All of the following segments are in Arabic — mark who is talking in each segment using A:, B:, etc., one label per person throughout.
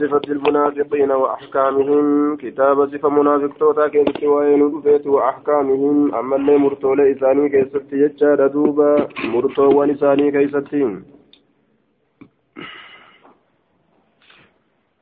A: صفة المنافقين وأحكامهم كتاب صفة منافق توتا كيف وين رفيت وأحكامهم أما اللي مرتو لإساني كيست يجار دوبا مرتو ولساني كيستين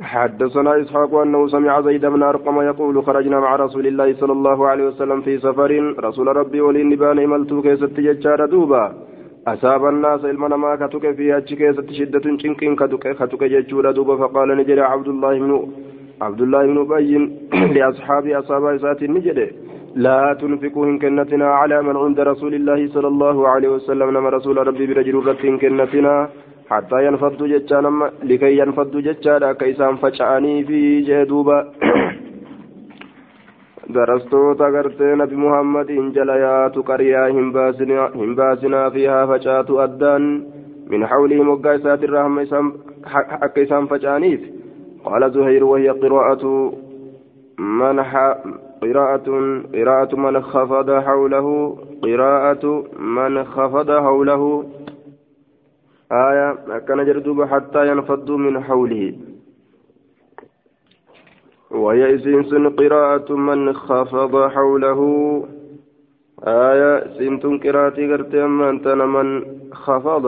A: حدثنا إسحاق أنه سمع زيد بن أرقم يقول خرجنا مع رسول الله صلى الله عليه وسلم في سفر. رسول ربي ولين بان ملتو كيست يجار دوبا. أصاب الناس إلما ما كتك في كيست شدة شنكين كتك كتك جيتشورا دوبا فقال نجري عبد الله بن عبد الله بن أبي لأصحاب أصحاب إسات نجري لا تنفقوا إن كنتنا على من عند رسول الله صلى الله عليه وسلم. نما رسول ربي برجل رت إن كنتنا حتى ينفضوا جتشا. لكي ينفضوا جتشا. كيسان فجعاني في جدوبا jala yaatu qaryaa hin baasinaa fi haa facaatu addaan min hawlihim waggaa isaatirraa hamma isaan akka isaan faca'aniif qaala zuhayr wahiya qiraa'atu man قراءة قراءة من خفض حوله قراءة من خفض حوله آية كان جردوب حتى ينفضوا من حوله وهي إسنس قراءة من خفض حوله. آية سنتم قراءتي قرت أما أنت من خفض.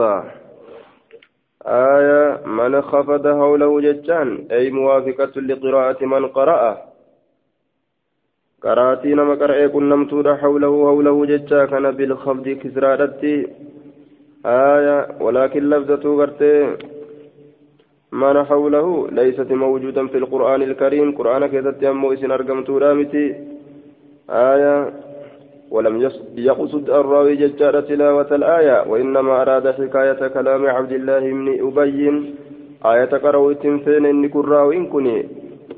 A: آية من خفض حوله جتان أي موافقة لقراءة من قرأ. قراتي نما قرأ كن نمتود حوله حوله جتا كان بالخفض كسرادتي. آية ولكن لفظة قرتي ما حوله ليست موجودا في القرآن الكريم. قرآن كذا تيمو إسن أرقمت رامتي آية. ولم يقصد الراوي ججار تلاوة الآية. وإنما أراد حكاية كلام عبد الله بن أبي. آية قرأوا فين إن كراوين كني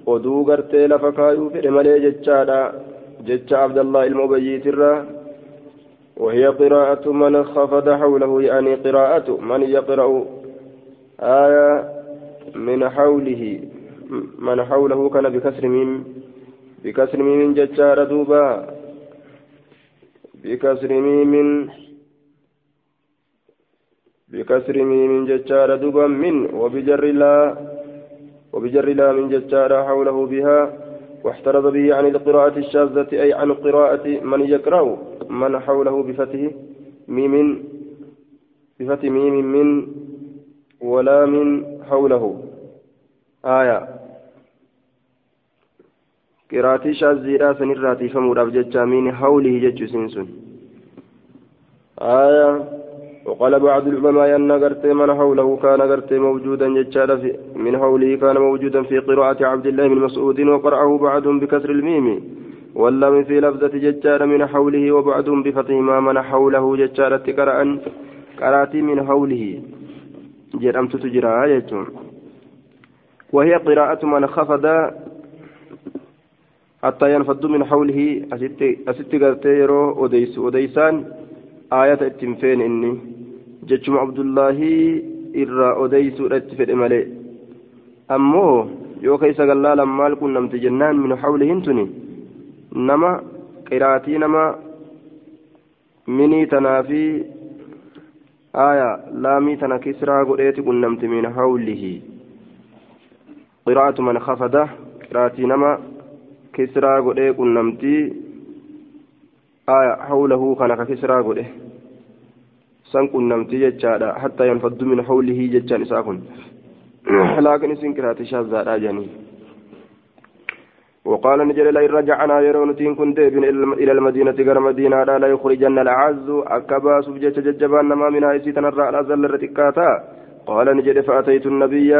A: oduu gartee lafa kaayuu fedhe malee jechaadha jecha abdallah ilma ubayyiitirra وهي قراءة من خفض حوله يعني قراءة من يقرأ. آية. من حوله من حوله كان بكسر ميم بكسر ميم ججار دوبا بكسر ميم بكسر ميم ججار دوبا من وبجر لا وبجر لا من ججار حوله بها واحترز به عن القراءة الشاذة أي عن قراءة من يقرأ من حوله بفتح ميم بفتح ميم من ولا من حوله. آية. قراتي شاذيرا سنراتي فموداف ججا من حوله جج سنسن. آية. وقال بعض العلماء أن قرت من حوله كان قرت موجودا ججا من حوله كان موجودا في قراءة عبد الله بن مسعود وقرأه بعضهم بكسر الميم. واللام في لفظة ججار من حوله وبعضهم بفتح ما من حوله ججارة قرأ قراتي من حوله. جرمت تجرى آية وهي قراءة من خفض حتى ينفض من حوله أست قرتي يرو أديس أديسان آية التنفين إني جتشم عبد الله إرى أديس أتفد ملي أمو yoo keessa gallaalan maal qunnamte jennaan min hawlihin tuni? Nama qiraatii nama minii tanaa laamii tana kisraa godheeti qunnamte min hawlihi قراءة من خفض قراءة نما كسرى قده قنمتي آية حوله كان كسرى قده سن قنمتي جتشادا حتى ينفض من حوله جتشان إساكن. لكن اسم قراءة شاذة جاني. وقال نجل لئن رجعنا يرونتين كنت إلى المدينة غير مدينة لا يخرجن الأعز. أكبا سبجة ججبان ما من عيسي تنرى الأزل رتكاتا قال نجل فأتيت النبي.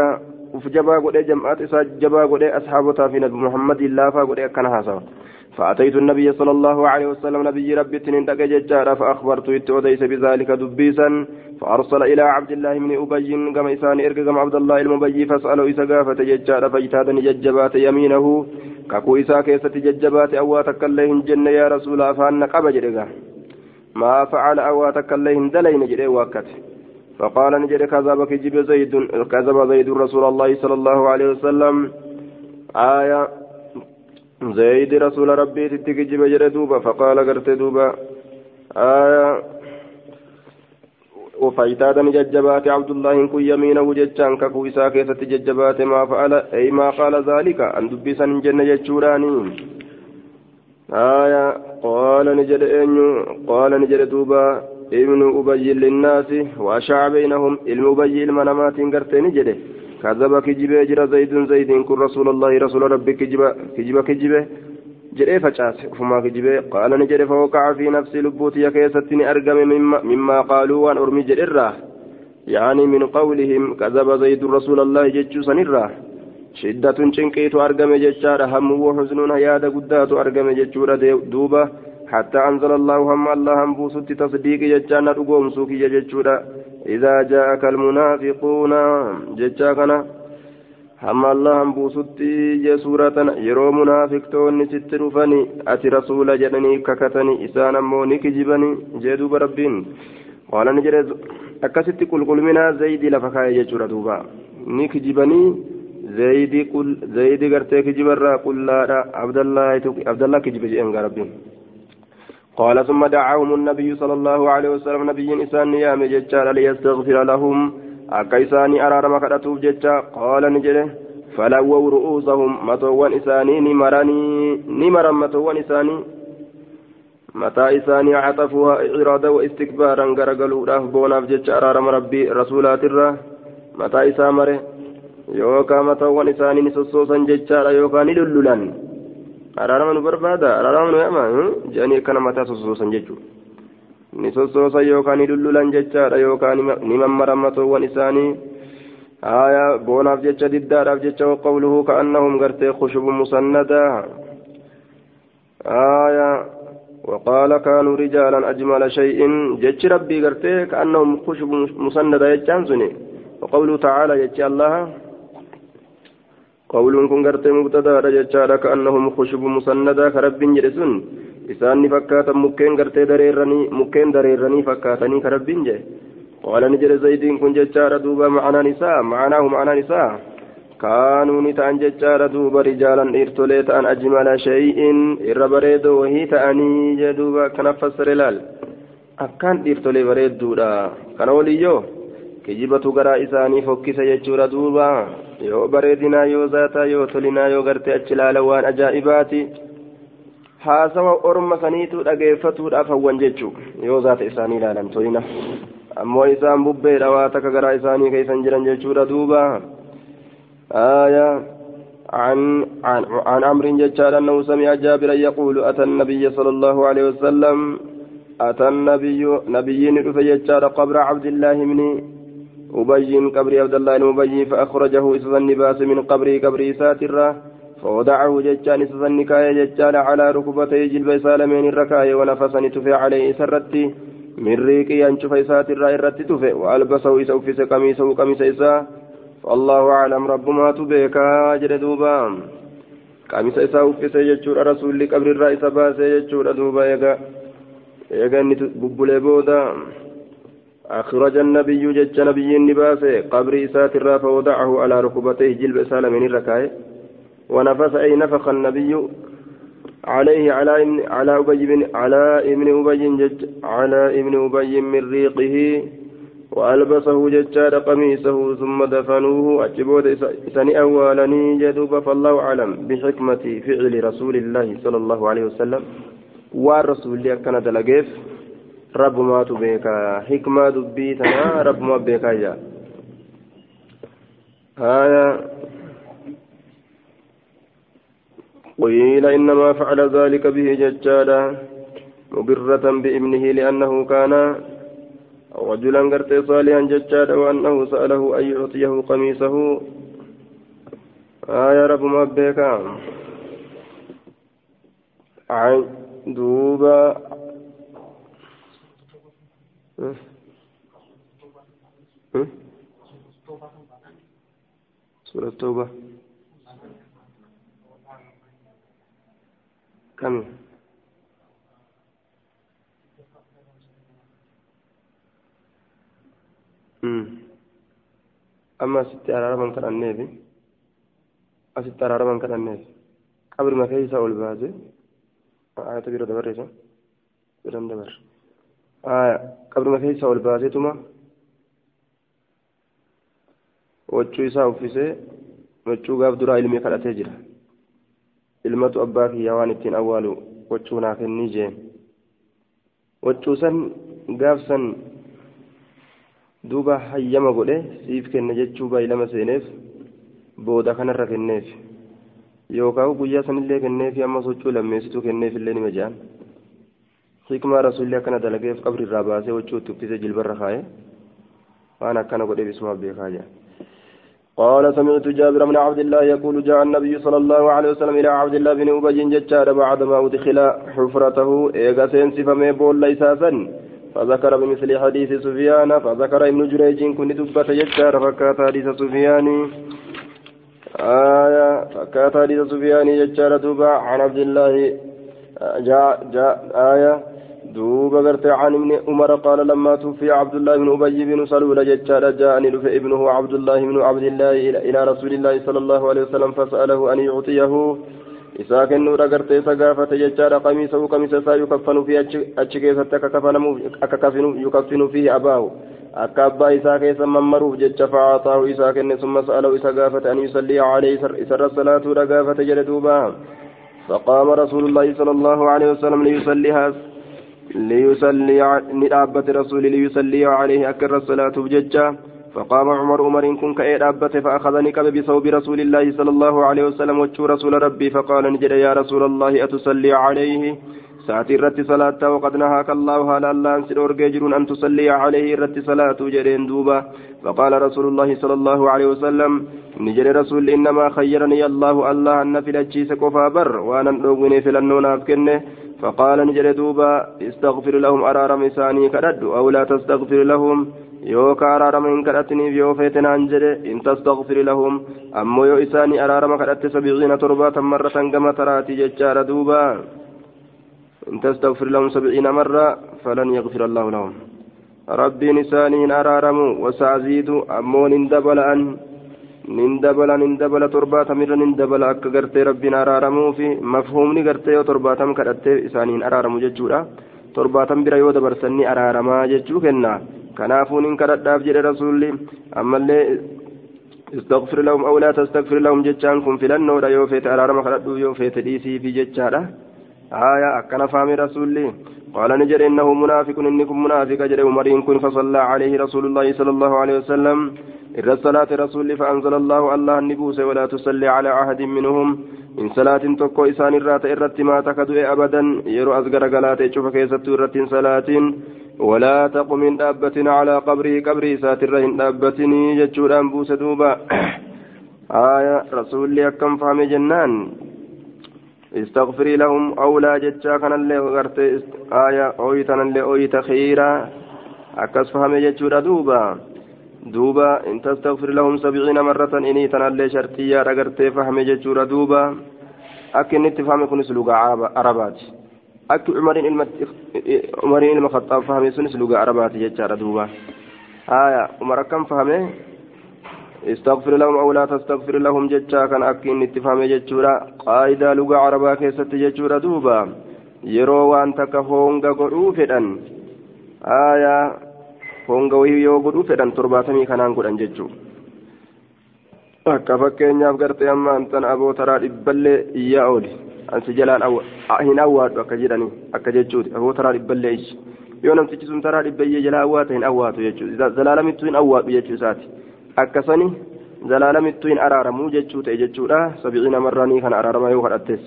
A: uf jabaa godhee jam'aata isaa jabaa godhee asxaabotaa fi nabi muhammadin laafaa godhee akkana haasawa فأتيت النبي صلى الله عليه وسلم نبي ربي تنين تكججارا فأخبرت إتوديس بذلك دبيسا فأرسل إلى عبد الله بن أبي كما إسان إرق كما عبد الله المبي فاسأله إسقافة ججارا فاجتهد ججبات يمينه كاكو إسا كيسة ججبات أواتك الليهن جنة يا رسول أفان قبج ما فعل أواتك الليهن دلين جري واكته فقال نجد كذب كجب زيد كذب زيد رسول الله صلى الله عليه وسلم. آية زيد رسول ربي تتكجب جرى دوبا فقال قرت دوبا آية فاجتاد ججبات عبد الله كن يمينه ججان ككو إسا كيسة ججبات ما فعل أي ما قال ذلك أن دبسا جنة ججوراني. آية قال نجد أنيو قال نجد دوبا ابن أبي للناس وأشع بينهم علم أبي المنامات قرتي نجده. كذب كجبه جرى زيد زيد كن رسول الله رسول ربك كجبه كجبه كجبه jedhee facaase ufumaa kijibee qaala ni jedhe fawaqaca fi nafsi lubbuutiya keessatti ni argame mimmaa qaaluu waan ormi jedherraa yaani min qawlihim kadaba zaydu rasuulallahi jechuu sanirraa shiddatun cinqiitu argame jechaadha hammu wuxusnuun yaada guddaatu argame jechuudha duuba حتى أنزل الله هم الله هم بوسط تصديق ججانا رقوم سوكي ججودا إذا جاءك المنافقون ججاكنا hamma allahan buusutti je suura tana yeroo munaafiqtoonni sitti dhufani ati rasuula jedhanii kakatanii isaan ammoo ni kijibanii jee duuba rabbiin qaala ni jedhe akkasitti qulqulminaa zayidii lafa kaa'e jechuudha duuba ni kijibanii zayidii gartee kijibarraa qullaadha abdallaa kijibe jedhen gaa rabbiin قال ثم دعاهم النبي صلى الله عليه وسلم نبي إنسان يا مججال ليستغفر لهم akka isaanii araarama kadhatuuf jecha qaala ni jedhe falawwaw ru'uusahum matoowwan isaanii ni maranii ni maran matoowwan isaanii mataa isaanii caxafuha iraada wa istikbaaran garagaluudhaaf boonaaf jecha araarama rabbii rasuulaatirra mataa isaa mare yookaan matoowwan isaanii araarama nu barbaada araarama nu yama jedhanii akkana mataa sossoosan jechuudha ni sossoosan yookaan ni lullulan jechaadha yookaan ni mammaran matoowwan isaanii آية بوناف جتش دداراف جتش وقوله كأنهم قرتي خشب مسندا آية وقال كانوا رجالا أجمل شيء جتش ربي قرتي كأنهم خشب مسندا يجانسني وقوله تعالى جتش الله قول كن قرتي مبتدا جتش كأنهم خشب مسندا كرب جرسون. إساني فكاتا مكين قرتي دريرني مكين دريرني فكاتني كرب جه. قال نجد زيد كن ججار دوبا معنا نساء معناه معنا نساء. كانوا نتان ججار دوبا رجالا إرتوليت أن أجمل شيء إربريد وهي تأني جدوبا كان فسر لال أكان إرتولي بريد دودا كان وليو kijibatu garaa isaanii fokkisa jechuudha duuba yoo bareedinaa yoo zaataa yoo tolinaa yoo gartee achi ilaala waan ajaa'ibaati haasawa orma saniitu dhageeffatuudhaaf hawwan jechuu yoo zaata isaanii ilaalan tolina ammoo isaan bubbeedha waa takka garaa isaanii keeysan jiran jechuudha duuba آية عن عن عن عمرو جشار أنه سمع جابرا يقول أتى النبي صلى الله عليه وسلم أتى النبي نبي رفي جشار قبر عبد الله بن أبي قبر عبد الله بن أبي فأخرجه إسد النباس من قبره قبر ساترة فوضعه ججان إسد النكاية ججان على ركبتي جلب سالمين الركاية ونفسني تفي عليه سرتي من ريقي أنشف إسات الرأي الرتي تفي وألبسه إسوفس قميصه قميص إساه والله أعلم رب ما تبيكا جل دوبا. قميص إساه أفس يجور رسول قبر الرئيس باس يجور دوبا يغا يغا بودا. أخرج النبي جج نبي النباس قبر إسات الرا فوضعه على ركبتيه جلب سالمين الركاية ونفس أي نفخ النبي عليه على ابن على أبي بن على ابن أبي جج على ابن أبي من ريقه. وألبسه ججار قميصه ثم دفنوه. أجبود سني أولاني جدوب فالله أعلم بحكمة فعل رسول الله صلى الله عليه وسلم. والرسول كان دلقيف. رب ما تبيك. حكمة دبيتنا رب ما بيك يا آية. قيل إنما فعل ذلك به ججالا مبرة بإبنه لأنه كان رجلا قرتي صالحا ججادا وأنه سأله أن يعطيه قميصه. آه يا رب ما بك عن دوبا سورة التوبة كم amma asitti araaraman kan anneefi asitti araaraman kan anneefi qabrima keessa ol baase ayata bira dabarreessa biran dabar qabrima keessa ol baaseetuma waccuu isaa uffisee waccuu gaaf duraa ilmi kadhatee jira ilmatu abbaa kiyyaa waan ittiin awwaalu waccuu naa kennii jeen waccuu san gaaf san duuba hayyama godhe siif kenne jechuu baay'ilama seeneef booda kanarra kenneef yookaan guyyaa sanillee kenneef ammas waccuu lammeessituu kenneef illee nima jedhan hikmaa rasuulli akkana dalageef qabri irraa baasee waccuu itti uffisee jilbarra kaa'e waan akkana godhee bisumaaf beekaa jedhan.
B: قال سمعت جابر بن عبد الله يقول جاء النبي صلى الله عليه وسلم إلى عبد الله بن أبي ججار بعدما أدخل حفرته إيغا سينسف ميبول ليساسا فذكر بمثل حديث سفيان فذكر ابن جريج كن دبة ججار فكات حديث سفيان آية فكات حديث سفيان ججار دوبا عن عبد الله جاء جاء آية دوب غرت عن ابن عمر قال لما توفي عبد الله بن أبي بن سلول ججال جاءني لف ابنه عبد الله بن عبد الله إلى رسول الله صلى الله عليه وسلم فسأله أن يعطيه. إساك النور غرت سقافة ججال قميصه قميص سا يكفن في أتشكيسة أككفن يكفن فيه أباه. isaa keessa mammaruuf jecha facaaxaahu isaa kenne summa sa'alahu isa gaafate an yusallii calee isarra salaatuudha gaafate jedhe duuba فقام رسول الله صلى الله عليه وسلم ليصليها. ليصلي ندابة رسول ليصلي عليه أكر الصلاة بججة. فقام عمر عمر كن كأي دابة فأخذني كب بثوب رسول الله صلى الله عليه وسلم وجه رسول ربي. فقال نجد يا رسول الله أتصلي عليه؟ ساعتي رت صلاة وقد نهاك الله هل الله أنسل أرججرون أن تصلي عليه. رت صلاة جرين دوبا فقال رسول الله صلى الله عليه وسلم نجري رسول إنما خيرني الله الله أن في الأجيس كفا وأنا نوغني في لنونا أفكنه فقال نجري دوبا استغفر لهم أرارم إساني كرد أو لا تستغفر لهم. يوكا أرارم إن كرتني في وفيتنا أنجري إن تستغفر لهم. أمو يو إساني أرارم كرت سبعين تربة مرة كما تراتي ججار دوبا. إن تستغفر لهم سبعين مرة فلن يغفر الله لهم. ربي نسانين أرارموا وسأزيد أمون اندبل أن نندبل ترباتا من نندبل أكا قرتي ربنا أرارموا في مفهوم نقرتي وترباتا كرتي إسانين أرارموا ججورا. ترباتا برا يودا برسني أرارما ججو كنا. كنافون إن كرت جري رسولي. أما اللي استغفر لهم أو لا تستغفر لهم ججان كن فلنو لا يوفيت أرارما كرتو يوفيت ديسي في ججارة آية أكنا فامي رسولي. قال نجر إنه منافق إنكم منافق جر عمرين كن فصلى عليه رسول الله صلى الله عليه وسلم. إر الصلاة رسول فأنزل الله الله النبوس ولا تصلي على أحد منهم. إن صلاة تكو إسان الرات إرت ما تكدو أبدا. يرو أزغر قلات يشوف كيست إرت صلاة. ولا تقم من دابة على قبره قبره ساتر إن دابتني جتشور أنبوس دوبا. آية رسول أكم فهم جنان. استغفري لهم أو لا جتشا كان اللي غرت آية أويتنا اللي أويت خيرا. أكس فهم جتشورا دوبا. دوبا إن تستغفر لهم سبعين مرة إني تنالي شرطية رغرت فهم جتشورا دوبا. أكن اتفهم كن سلوغا عربات. أك عمرين علم عمرين علم خطاب فهم سن سلوغا عربات جتشارا دوبا. آية عمر كم فهمه استغفر لهم أو لا تستغفر لهم جتشا كان أكين اتفام جتشورا قاعدة لغة عربا كيست جتشورا دوبا يرو وان تك هونغا قدو فدن آية هونغا وهي يو قدو فدن ترباتمي كانان قدن جتشو akka fakkeenyaaf gartee amma antan aboo taraa dhibballee iyyaa ooli ansi jalaan hin awwaadhu akka jedhani akka jechuuti aboo taraa dhibballee ishi yoo namtichi sun taraa dhibbayyee jalaa awwaata hin awwaatu jechuudha zalaalamittuu hin awwaadhu jechuu isaati akkasani zalaalamittuu hin araaramuu jechuu ta'e jechuudha sabiciina marranii kana araarama yoo kadhattes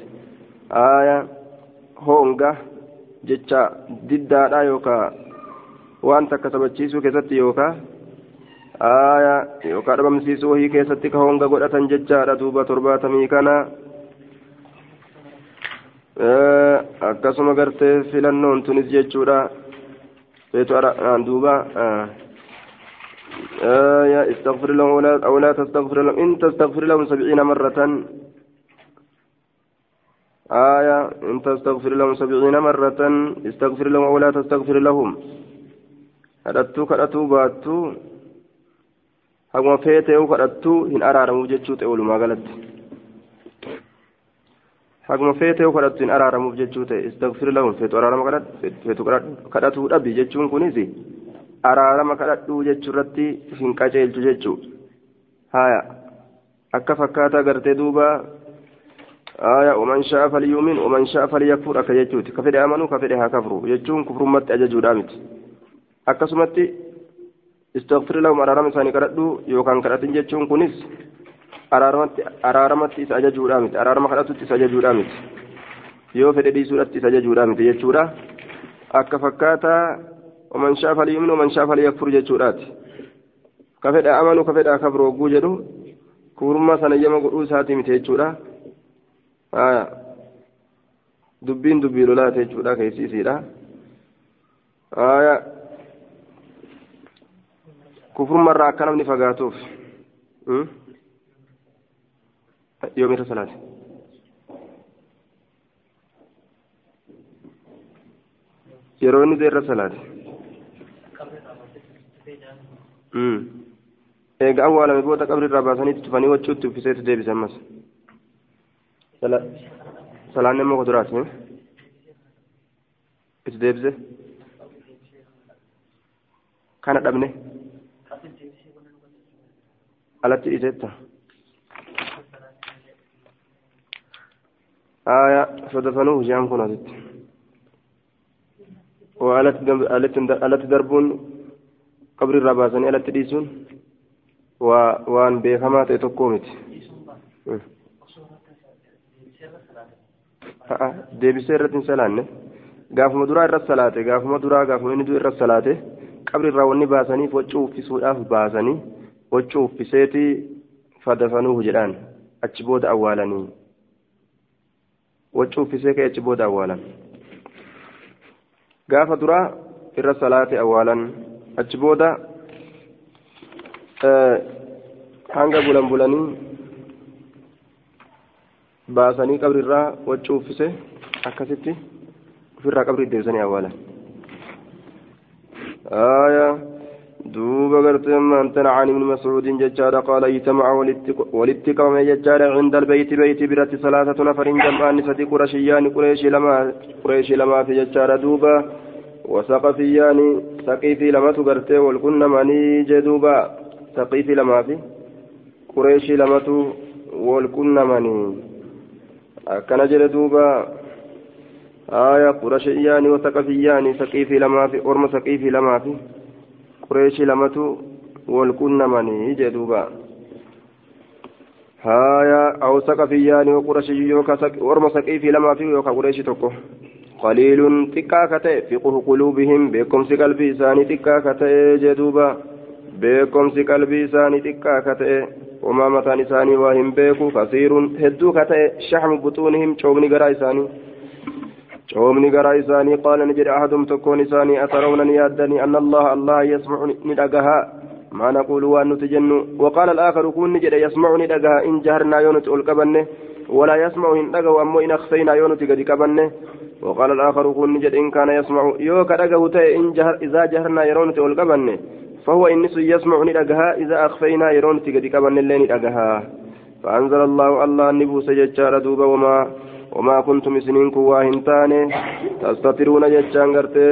B: aaya honga jecha diddaadha yookaa waan takka sabachiisuu keessatti yookaa aaya yookaa dhabamsiisuu wahii keessatti ka honga godhatan jechaadha duuba torbaatamii kana akkasuma gartee filannoon tunis jechuudha duuba آية استغفر لهم أو لا تستغفر لهم إن تستغفر لهم سبعين مرة آية إن تستغفر لهم سبعين مرة استغفر لهم أو لا تستغفر لهم kadhattuu kadhatuu baattuu haguma feetee kadhattuu hin araaramuuf jechuu ta'e walumaa galatti haguma feetee kadhattu hin araaramuuf jechuu ta'e istagfir lahum feetu araarama feetu kadhatuu dhabi jechuun kunis araarama kadhadhuu jechuurratti hin qaceelchu jechuu.
A: Haya akka fakkaata gartee duuba. Haya uman sha'a falyuumin uman sha'a falyakfur akka jechuuti. Ka fedhe amanuu ka fedhe haa kafru. Jechuun kufrummatti ajajuudhaa miti. Akkasumatti istaghfir lahum araarama isaanii kadhadhuu yookaan kadhatin jechuun kunis araaramatti isa ajajuudhaa miti. Araarama kadhatutti isa ajajuudhaa miti. Yoo fedhe dhiisuudhatti isa ajajuudhaa miti jechuudha. Akka fakkaataa ومن شاء فليؤمن ومن شاء فليكفر جتشورات كفدا أمنوا كفدا كفروا وجو جدو. كورما سنيما قدو ساتي متي جتشورا آية. دبين دبي لولا تجتشورا كيسي سيدا. آية. كفر مرة أكلم نفقاتوف. يوم الصلاة yeroo inni irra salaate eega awwaalame booda qabri irraa baasanii tufanii wachuutti uffiseetu deebise ammas salaanni immoo kuduraati itti deebise kana dhabne alatti aya sodafanuuf jaan kun asitti alatti darbuun qabri irraa baasanii alatti dhiisuun waan beekamaa ta'e tokkoo miti deebisee irratti hin salaanne gaafuma duraa irratti salaate gaafuma duraa gaafuma inni du'e irratti salaate qabri irraa wanni baasaniif waccuu uffisuudhaaf baasanii waccuu uffiseetii fadafanuuhu jedhaan achi booda awwaalanii waccuu uffisee ka'e achi booda awwaalan gaafa duraa irra salaate awwaalan achi booda hanga bulan bulanii baasanii qabrirraa waccuu uffise akkasitti ofirraa qabrii deebisanii awwaalan. آية دوب قرت من عن ابن مسعود ججار قال اجتمع والاتقام ججار عند البيت بيت برت ثلاثة نفر جمعان ستي قرشيان قريش لما قريش لما في ججار دوبا وسقفيان سقيفي لما تقرت والكن مني جدوبا. سقيفي لما في قريش لما والكن مني. أكن جدوبا. آية قرشيان وسقفيان سقيفي لما في أرم سقيفي لما في. قريش لمتو والكنمني جدوبا. هايا أو سقفيان وقرشي يوكا ورم سقيفي لما في يوكا قريش توكو قليل تكاكة فقه قلوبهم بكم قلبي ساني تكاكة جدوبا بكم قلبي ساني تكاكة وما متان ساني وهم بيكو كثير هدو كتئ شحم بطونهم شومني قراي ساني coomni garaa isaanii qaala ni jedhe ahadum tokkoon isaanii atarawna ni yaaddanii anna allaha allah yasmacu ni dhagahaa maa naquulu waan nuti jennu waqaala alaakaru kun ni jedhe yasmacu ni dhagahaa in jaharnaa yoo nuti ol qabanne walaa وقال الآخر كن جد إن كان يسمع. يو كدغه تي إن جهر إذا جهرنا يرون تي والقبن فهو إنس يسمع ندغها إذا أخفينا يرون تي قد قبن اللين ندغها. فأنزل الله الله النبو سججار دوبا وما وما كنتم سنين كواهن تاني تستطرون جتشان غرتي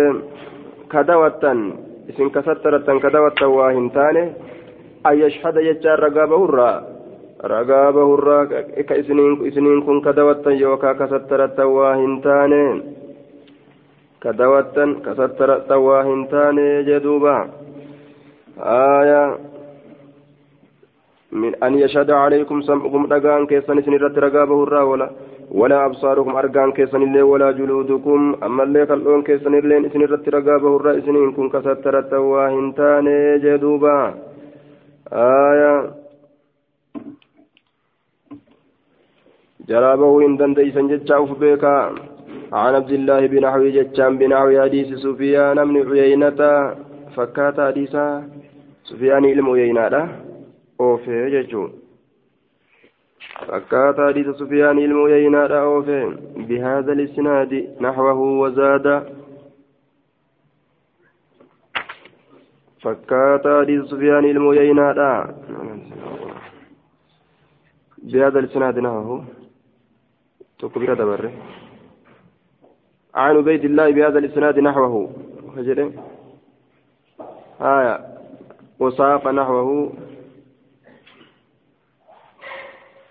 A: كدوة إسن كسترة كدوة واهن تاني أن يشهد جتشان رقابة الرا رقابه الرا كإسنين كن كدوة يوكا كسترة واهن تاني كدوة كسترة واهن تاني جدوبا آية من أن يشهد عليكم سمعكم رقان كيسن سنرت رقابه الرا ولا ولا أبصاركم أرجان كيسن اللي ولا جلودكم أما اللي كالون كيسن اللي إسن الرت رقابه الرئيس إن كن كسترت واهن تاني جدوبا آية جرابه إن دنديسا جتشاوف بيكا عن عبد الله بن حوي جتشان بن حوي حديث سفيان بن عيينة. فكات حديثا سفيان علم عيينة أوفي جتشون فكات حديث سفيان الميينا أوفي. بهذا الإسناد نحوه وزاد. فكات حديث سفيان الميينا بهذا الإسناد نحوه. تكبير دبره عن بيت الله بهذا الإسناد نحوه. فجده آية. وساق نحوه.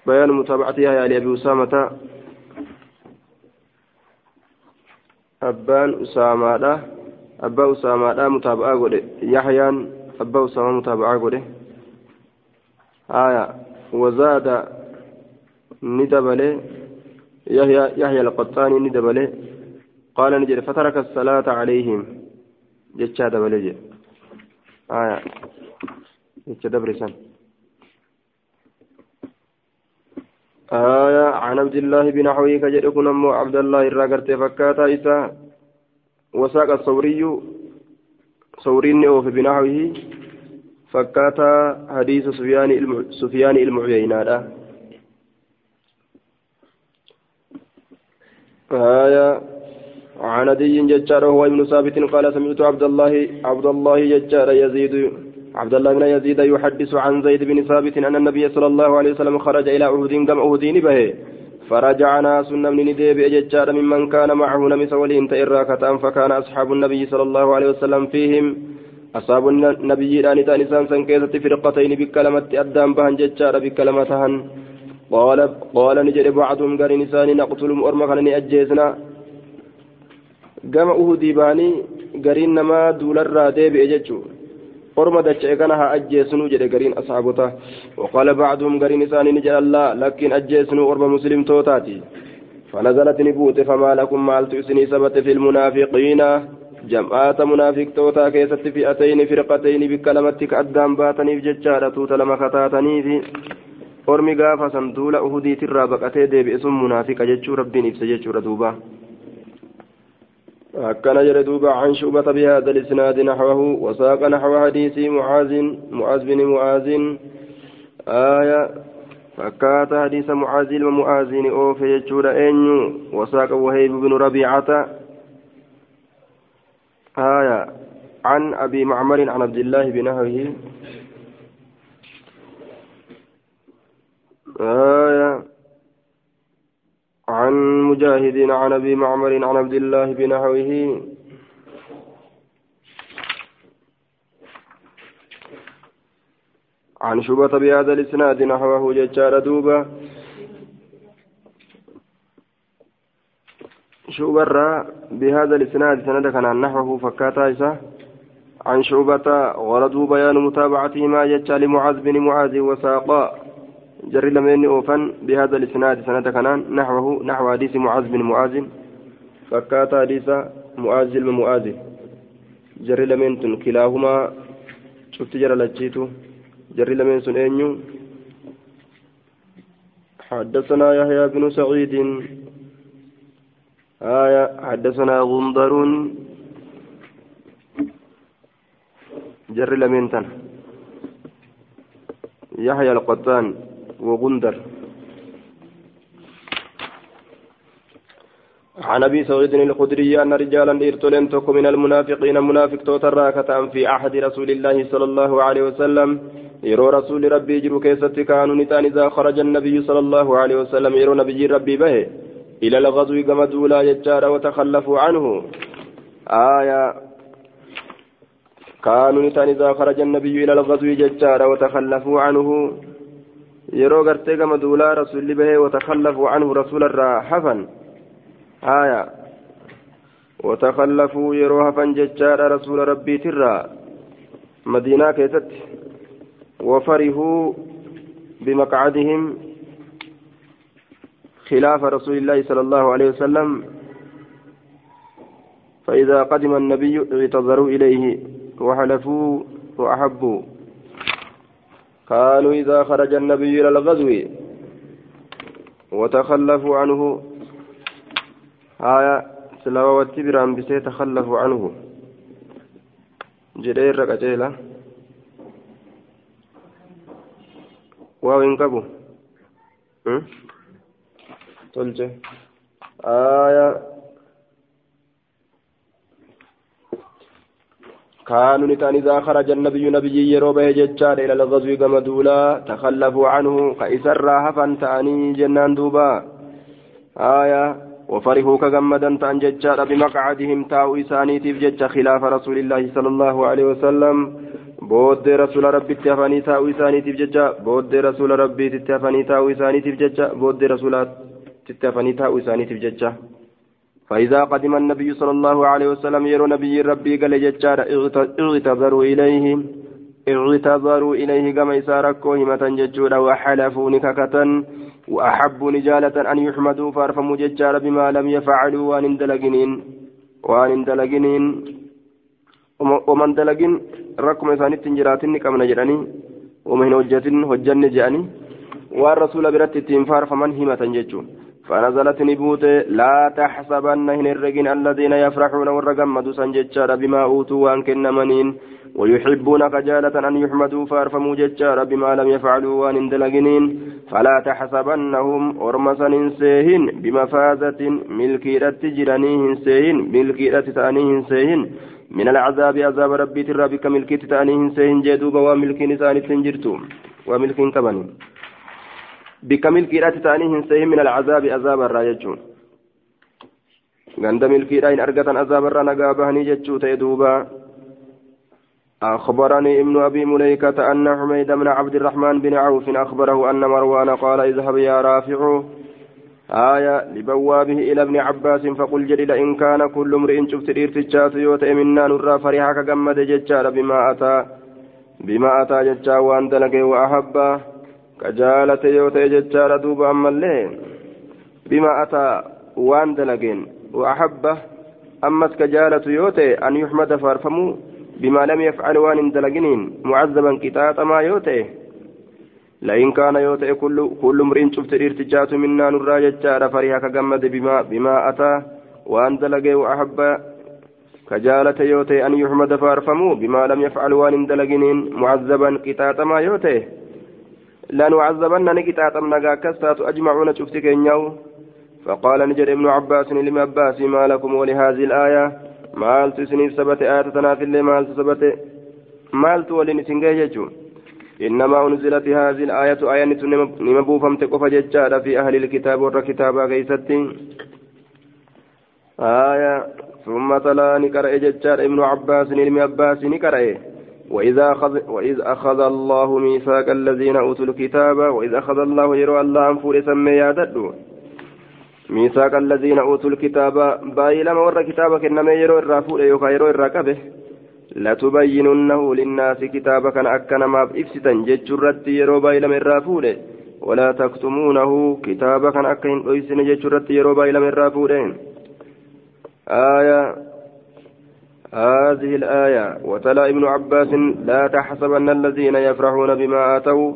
A: بيان متابعة يحيى لأبي أسامة. أبان أسامة. أبا أسامة متابعة قولي يحيى أبا أسامة متابعة قولي آية. وزاد. ندبله يحيى يحيى القطاني ندبله. قال نجد فترك الصلاة عليهم. جتشا دبله آية. جتشا دبرسان آية. عن عبد الله بن حوي كجد كن أمو عبد الله الراقرت فكاتا إسا. وساق الثوري ثورين أوف بنحوه فكاتا حديث سفيان سفيان آية عن عدي ججار هو ابن ثابت قال سمعت عبد الله عبد الله ججار يزيد عبد الله بن يزيد يحدث عن زيد بن ثابت أن النبي صلى الله عليه وسلم خرج إلى أهود كم أهودين به. فرجع ناس من نديب ججار ممن كان معه نمس ولين تئراكة فكان أصحاب النبي صلى الله عليه وسلم فيهم. أصحاب النبي الآن نسان سنكيزة فرقتين بكلمة أدام بهن ججار بكلمتهن. قال قال نجد بعضهم قال نسان نقتلهم أرمى أجيزنا gama uhudii baanii gariin namaa duularraa deebi'e jechuun orma dacha'e kana haa ajjeesnuu jedhe gariin ashaabota waqaala bacduhum gariin isaanii ni jedhallaa lakkiin ajjeesnuu orma muslimtootaati فنزلت نبوت فما لكم مالت إسني سبت في المنافقين جماعة منافق توتا كيست فئتين فرقتين بكلمتك أدام باتني بججارة توتا لما خطاتني في أرمي غافة سندولة أهدي ترى بقتي دي باسم منافق ججو ربي نفس ججو ردوبا أكن جل دوبا عن شعبة بهذا الإسناد نحوه وساق نحو حديث معاذ معاذ بن معاذ آية فكات حديث معاذ ومعاذ أوف يجور أنيو وساق وهيب بن ربيعة آية عن أبي معمر عن عبد الله بنهره آية عن مجاهد عن أبي معمر عن عبد الله بنحوه عن شبة بهذا الإسناد نحوه ججار دوبا شعبة بهذا الإسناد سند كان نحوه فكاتا عن شعبة غرضه بيان متابعته ما ججال لمعاذ بن معاذ وساقا. جري لمن أوفن بهذا الإسناد سنة كنان نحوه نحو حديث معاذ بن معاذ. فكات حديث معاذ بن معاذ. جري لمن كلاهما. شفت جرى لجيتو. جري لمن سن أنيو. حدثنا يحيى بن سعيد. آية حدثنا غندر. جري لمن تن يحيى القطان. وغندر. عن أبي سعيد الخدري أن رجالا ارتلن من المنافقين منافق توتراكة في عهد رسول الله صلى الله عليه وسلم. يرو رسول ربي جرو كيست كانوا نتان إذا خرج النبي صلى الله عليه وسلم. يرو نبي ربي به. إلى الغزو كما دولا يجار وتخلفوا عنه. آية. كانوا نتان إذا خرج النبي إلى الغزو يجار وتخلفوا عنه. Gartee gama duulaa rasuulli bahee watakallafuu canhu rasuularraa hafan haya watakallafuu yeroo hafan jechaadha rasuula rabbiitirraa madiinaa keessatti wafarihuu بمقعدهم خلاف رسول الله صلى الله عليه وسلم فإذا قدم النبي اعتذروا إليه وحلفوا وأحبوا كانوا إذا خرج النبي إلى الغزو وتخلفوا عنه. آية سلاوة والتبران بسي تخلفوا عنه. جدير رقجيلة واو كبو تلجي آية كانوا نتان إذا خرج النبي نبي يروبه ججار إلى الغزو كما دولا تخلفوا عنه كإسر هفا تاني جنان دوبا آية وفرحوا كغمدا تان ججار بمقعدهم تاو إسانيتيف جج خلاف رسول الله صلى الله عليه وسلم booddee rasuula rabbitti hafanii taa'uu isaaniitiif jecha booddee rasuula rabbiitti hafanii taa'uu isaaniitiif jecha booddee rasuulaatti hafanii taa'uu isaaniitiif jecha فإذا قدم النبي صلى الله عليه وسلم يرى نبي ربي قال ججار اغتذروا إليه اغتذروا إليه كما إساركو همة ججورا وحلفوا نككة وأحبوا نجالة أن يحمدوا فارفموا ججار بما لم يفعلوا وأن اندلقنين وأن اندلقنين. ومن دلقين ركم إسانيت جراتني كما نجراني ومن هجتن هجن جاني. والرسول برت التنفار فمن همة ججون فنزلت نبوت لا تحسبن هن الرجين الذين يفرحون والرقمد سنججار بما أوتوا وأن كنمنين ويحبون خجالة أن يحمدوا فأرفموا ججار بما لم يفعلوا وأن اندلقنين. فلا تحسبنهم أرمسا سيهن بمفازة ملكي رتجرانيهن سيهن ملكي رتتانيهن سيهن. من العذاب عذاب ربي ترى بك ملكي تتانيهن سيهن جدوب وملكي نسان تنجرتم وملكي كبني بك ملكي رتتانيهن سيهن من العذاب عذاب الرايجون غند ملكي راين أرقة عذاب الرانا قابهني جتشو أخبرني ابن أبي مليكة أن حميد بن عبد الرحمن بن عوف أخبره أن مروان قال اذهب يا رافع. آية لبوابه إلى ابن عباس فقل جري إن كان كل امرئ شفت الارتجات يوتئ منا نرى فرحك ججار بما أتى بما أتى ججار وأن دلقه وأحبه. كجالة يوتئ ججار دوب أما الليل بما أتى وأن دلقين وأحبه أمت كجالة يوتئ أن يحمد فارفمو بما لم يفعل وان دلقنين معذبا قطاطا ما يوتئ لئن كان يوتئ كل كل امرئ شفت الارتجات منا نرى ججار فريها كجمد بما بما أتى وان دلقه وأحب كجالة يوتئ أن يحمد فارفموا بما لم يفعل وان دلقنين معذبا قطاطا ما يوتئ لنعذبن نقطاطا نقا كستات أجمعون شفت كينيو فقال نجد ابن عباس لما عباس ما لكم ولهذه الآية؟ isiniif sabate ayata tanaafillee maaltu sabate maaltu waliin isin gahe jechuun إنما أنزلت هذه الآية آية نمبو فمت قف ججارة في أهل الكتاب ور كتابا كيستي آية. ثم تلا نكرأ ججار ابن عباس علم عباس نكرأ. وإذا أخذ وإذ أخذ الله ميثاق الذين أوتوا الكتاب وإذ أخذ الله يروى الله أنفور سمي ياددوا ميثاق الذين أوتوا الكتاب بايلما ور كتابك إنما يرو الرافول يوكا يرو الركبه لتبيننه للناس كتابك أكن ما إفسدا جتشرت يرو بايلما الرافول ولا تكتمونه كتابك أكن إفسن جتشرت يرو بايلما الرافول آية هذه الآية وتلا ابن عباس لا تحسبن الذين يفرحون بما آتوا.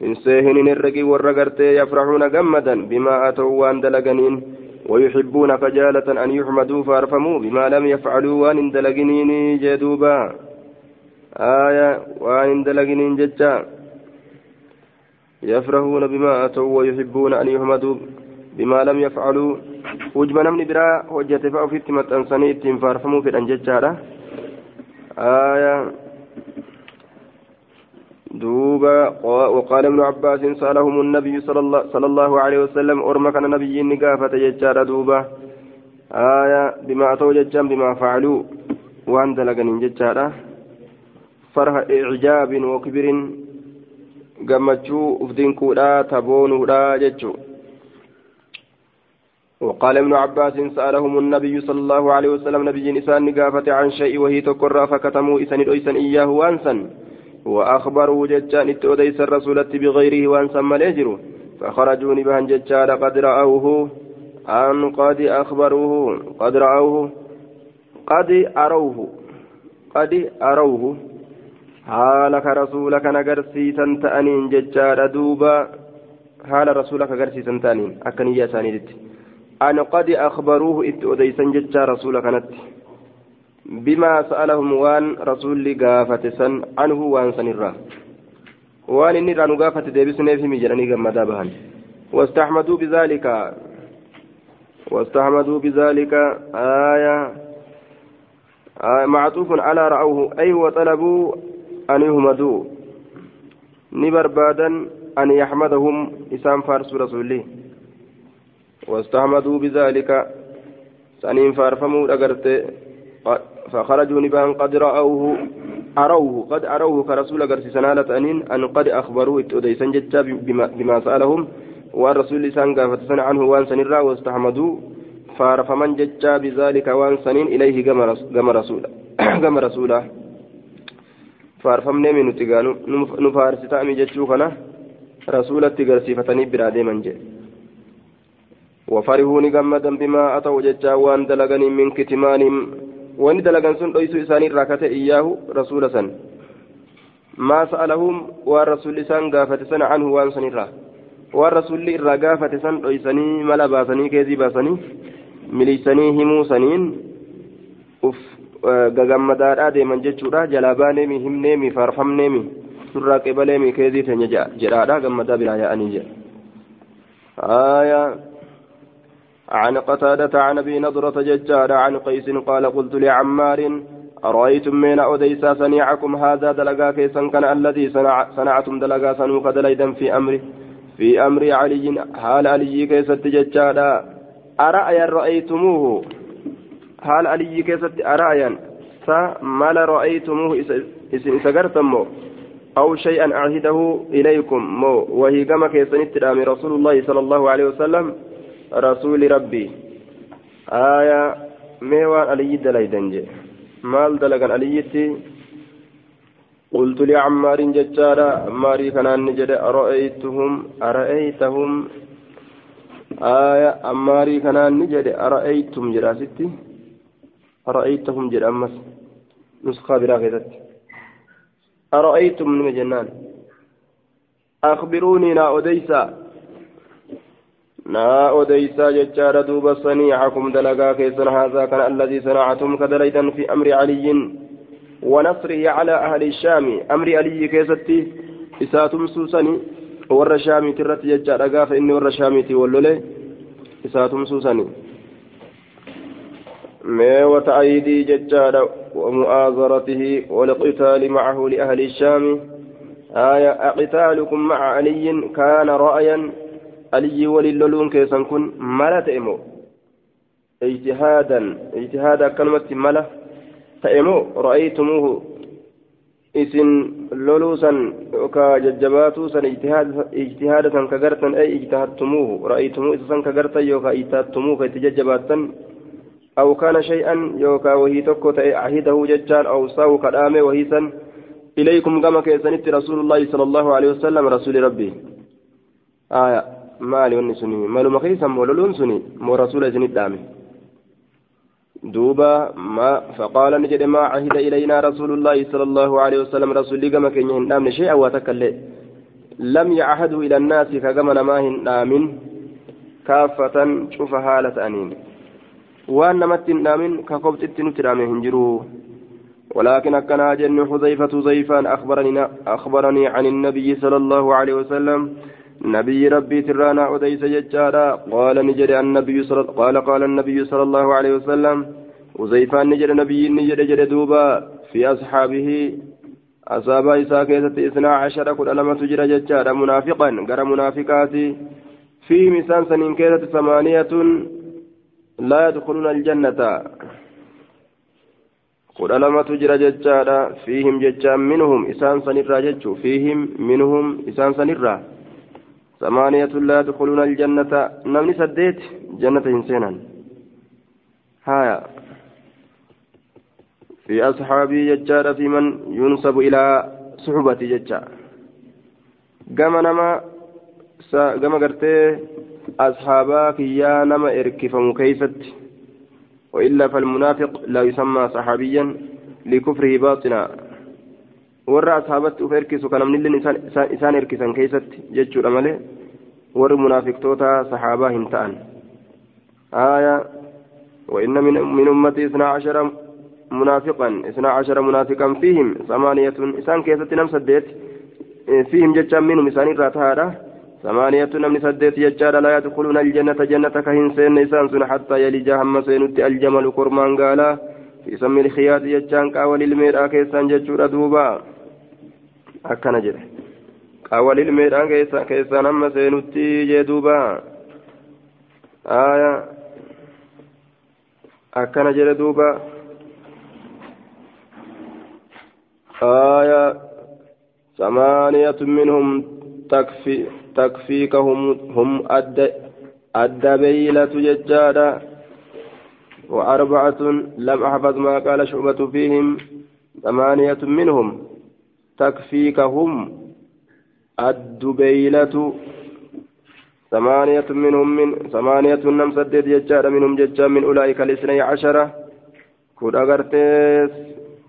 A: seehinin herregi warra gartee yafraxuuna gammadan bimaa atau waan dalaganiin ويحبون فجالة أن يحمدوا فارفموا بما لم يفعلوا وأن دلقنين جدوبا. آية وأن دلقنين ججا. يفرحون بما أتوا ويحبون أن يحمدوا بما لم يفعلوا. نمني برا وجهة فأو في التمت أنساني فارفموا في الأنججارة آية دوبا وقال ابن عباس سألهم النبي صلى الله, عليه وسلم أرمى كان نبي نقافة يجار دوبا آية بما أتوا ججا بما فعلوا وأن دلقن ججارة فرح إعجاب وكبر gammachuu ufdinkuudha taboonuudha jechuu وقال ابن عباس سألهم النبي صلى الله عليه وسلم نبي إسان نقافة عن شيء وهي تقر فكتموا إسان إسان إياه وأنسا وأخبروا ججان اتوديس الرسول بغيره وأن سمى الأجر فخرجوا نبهن ججان قد رأوه. أن قد أخبروه. قد رأوه. قد أروه. قد أروه. حالك رسولك نقرسيسا تأنين ججان دوبا. حال رسولك قرسيسا تأنين أكني سانيدت أن قد أخبروه اتوديسا ججان رسولك نت بما سألهم وان رسول قافة سن عنه وان سنرا. وان إني رانو قافة ديبسني في مجراني قمدا بهن. واستحمدوا بذلك. واستحمدوا بذلك. آية, آية. معطوف على رأوه. أي وطلبوا أن يهمدوا. نبربادا أن يحمدهم. إسام فارس رسوله واستحمدوا بذلك. سنين فارفموا أجرت فخرجوا نبان قد رأوه. أروه. قد أروه كرسول قرسيسان هالة أنين أن قد أخبروه. اتوديسان جتا بما, بما سألهم. والرسول لسان قافتسان عنه وان سنرا واستحمدوا. فارفمن جتا بذلك وان سنين إليه قم رسولا قم رسولا فارفمني من نتقانو نفارستا أمي جتشو كنا رسولة قرسيفتني برادي من جي. وفرحوا نقمدا بما أتوا جتا وان دلغني من كتمانهم dhoysuu isaanii irraa kate iyyaahu rasuula san maa sa'alahum waan rasuulli isaan gaafate sana canhu waan san irraa waan rasuulli irraa gaafate san dhoysanii mala baasanii keezii baasanii miliisanii himuu saniin uf gagammadaadhaa deeman jechuudha jalaa baaneemi himneemi faarfamneemi surraa qebaleemi keezii teenya jedhaadha gammadaa biraa yaa'anii jedha عن قتادة عن أبي نضرة ججار عن قيس قال قلت لعمار أرأيتم من أوديسا صنيعكم هذا دلقا كيسا؟ كان الذي صنع صنعتم دلقا سنوك دليدا في أمري في أمر علي حال علي كيسا ججار أرأيا رأيتموه؟ حال علي كيسا أرأيا. فما رأيتموه إسقرتم أو شيئا أعهده إليكم؟ مو وهي كما كيسا رسول الله صلى الله عليه وسلم. رسول ربي. آية ميوان علي دليدن جي مال دلقن عليتي قلت لعمار ججارا عماري كان نجد أرأيتهم؟ أرأيتهم؟ آية عماري كان نجد أرأيتم جراستي أرأيتهم؟ جد أمس. نسخة براغتت أرأيتم من جنان أخبروني نا أديسا naa odeysaa jechaadha duuba saniicakum dalagaa keessan haazaa kana alladii sanaacatum kadalaydhan fi amri caliyyin ونصره على أهل الشام أمر علي كيستي إساتم سوسني ور شامي ترت يجار أقاف إني ور شامي تولولي إساتم سوسني ما وتأييدي ججار ومؤازرته والقتال معه لأهل الشام آية أقتالكم مع علي كان رأيا aliyyii waliin loluun keessan kun mala ta'e moo ijtihaadan ijtihaada akkanumatti mala ta'e moo ra'aytumuuhu isin loluu san yookaan jajjabaatuu san ijtihaada san ka gartan ay ijtihadtumuuhu ra'aytumuu isa san ka gartan yookaan ijtihadtumuuhu ka itti jajjabaattan أو كان شيئا يوكا وهي تكو عهده ججان أو ساو كلامه وهي سن إليكم كما كيسنت رسول الله صلى الله عليه وسلم رسول ربي آية maali wanni suni? Maluma keessan moo loluun suni? Moo rasuula isinit dhaame دوبا ما فقال نجد ما عهد إلينا رسول الله صلى الله عليه وسلم رسول كما كان يهندام شيئا وتكلم لم يعهد إلى الناس كما ما هندام كافة شوف حالة أنين وأن نمت هندام كقبت التنترام هنجرو ولكن أكن جن حذيفة زيفان أخبرني أخبرني عن النبي صلى الله عليه وسلم نبي ربي ترانا أديس ججارا قال نجد النبي صلى قال قال النبي صلى الله عليه وسلم. وزيفان نجد نبي نجد جد دوبا. في أصحابه. أصاب إساء كيسة إثنى عشر كل ألم تجر ججارا منافقا. غير منافقات فيه مسان سنين كيسة ثمانية. لا يدخلون الجنة. kudha lamatu jira jechaadha fiihim jechaan minhum isaan sanirraa jechu fiihim minhum isaan sanirraa ثمانية لا يدخلون الجنة. نمني سديت جنة إنسانا. هايا. في أصحابي ججار في من ينسب إلى صحبة ججار قام نما قام قرتي أصحابك يا نما إركفم كيفت وإلا فالمنافق لا يسمى صحابيا لكفره باطنا. Warra ashaabatti uf erkisu kana namnilleen isaan erkisan keessatti jechuudha malee warri munaafiqtoota sahaabaa hin ta'an. آية وإن من من أمتي اثنا عشر منافقا اثنا عشر منافقا فيهم ثمانية إسان كيسة نم سديت فيهم ججا منهم إسان راتها ثمانية نم سديت ججا لا يدخلون الجنة جنة كهن سين إسان سن حتى يلج هم سينت الجمل كرمان قالا في سم الخياط ججان قاول الميرا كيسان ججورا دوبا akkana jedhe. Qaawwal ilmeedhaan keessaan amma seenutti jee duuba. Akkana jedhe duuba.
B: آية ثمانية منهم تكفي تكفيك هم هم أد الدبيلة ججادة وأربعة لم أحفظ ما قال شعبة فيهم ثمانية منهم تكفيك هم الدبيلة. ثمانية منهم من ثمانية نم سدد ججار منهم ججار من أولئك الاثني عشرة كود أغرتيس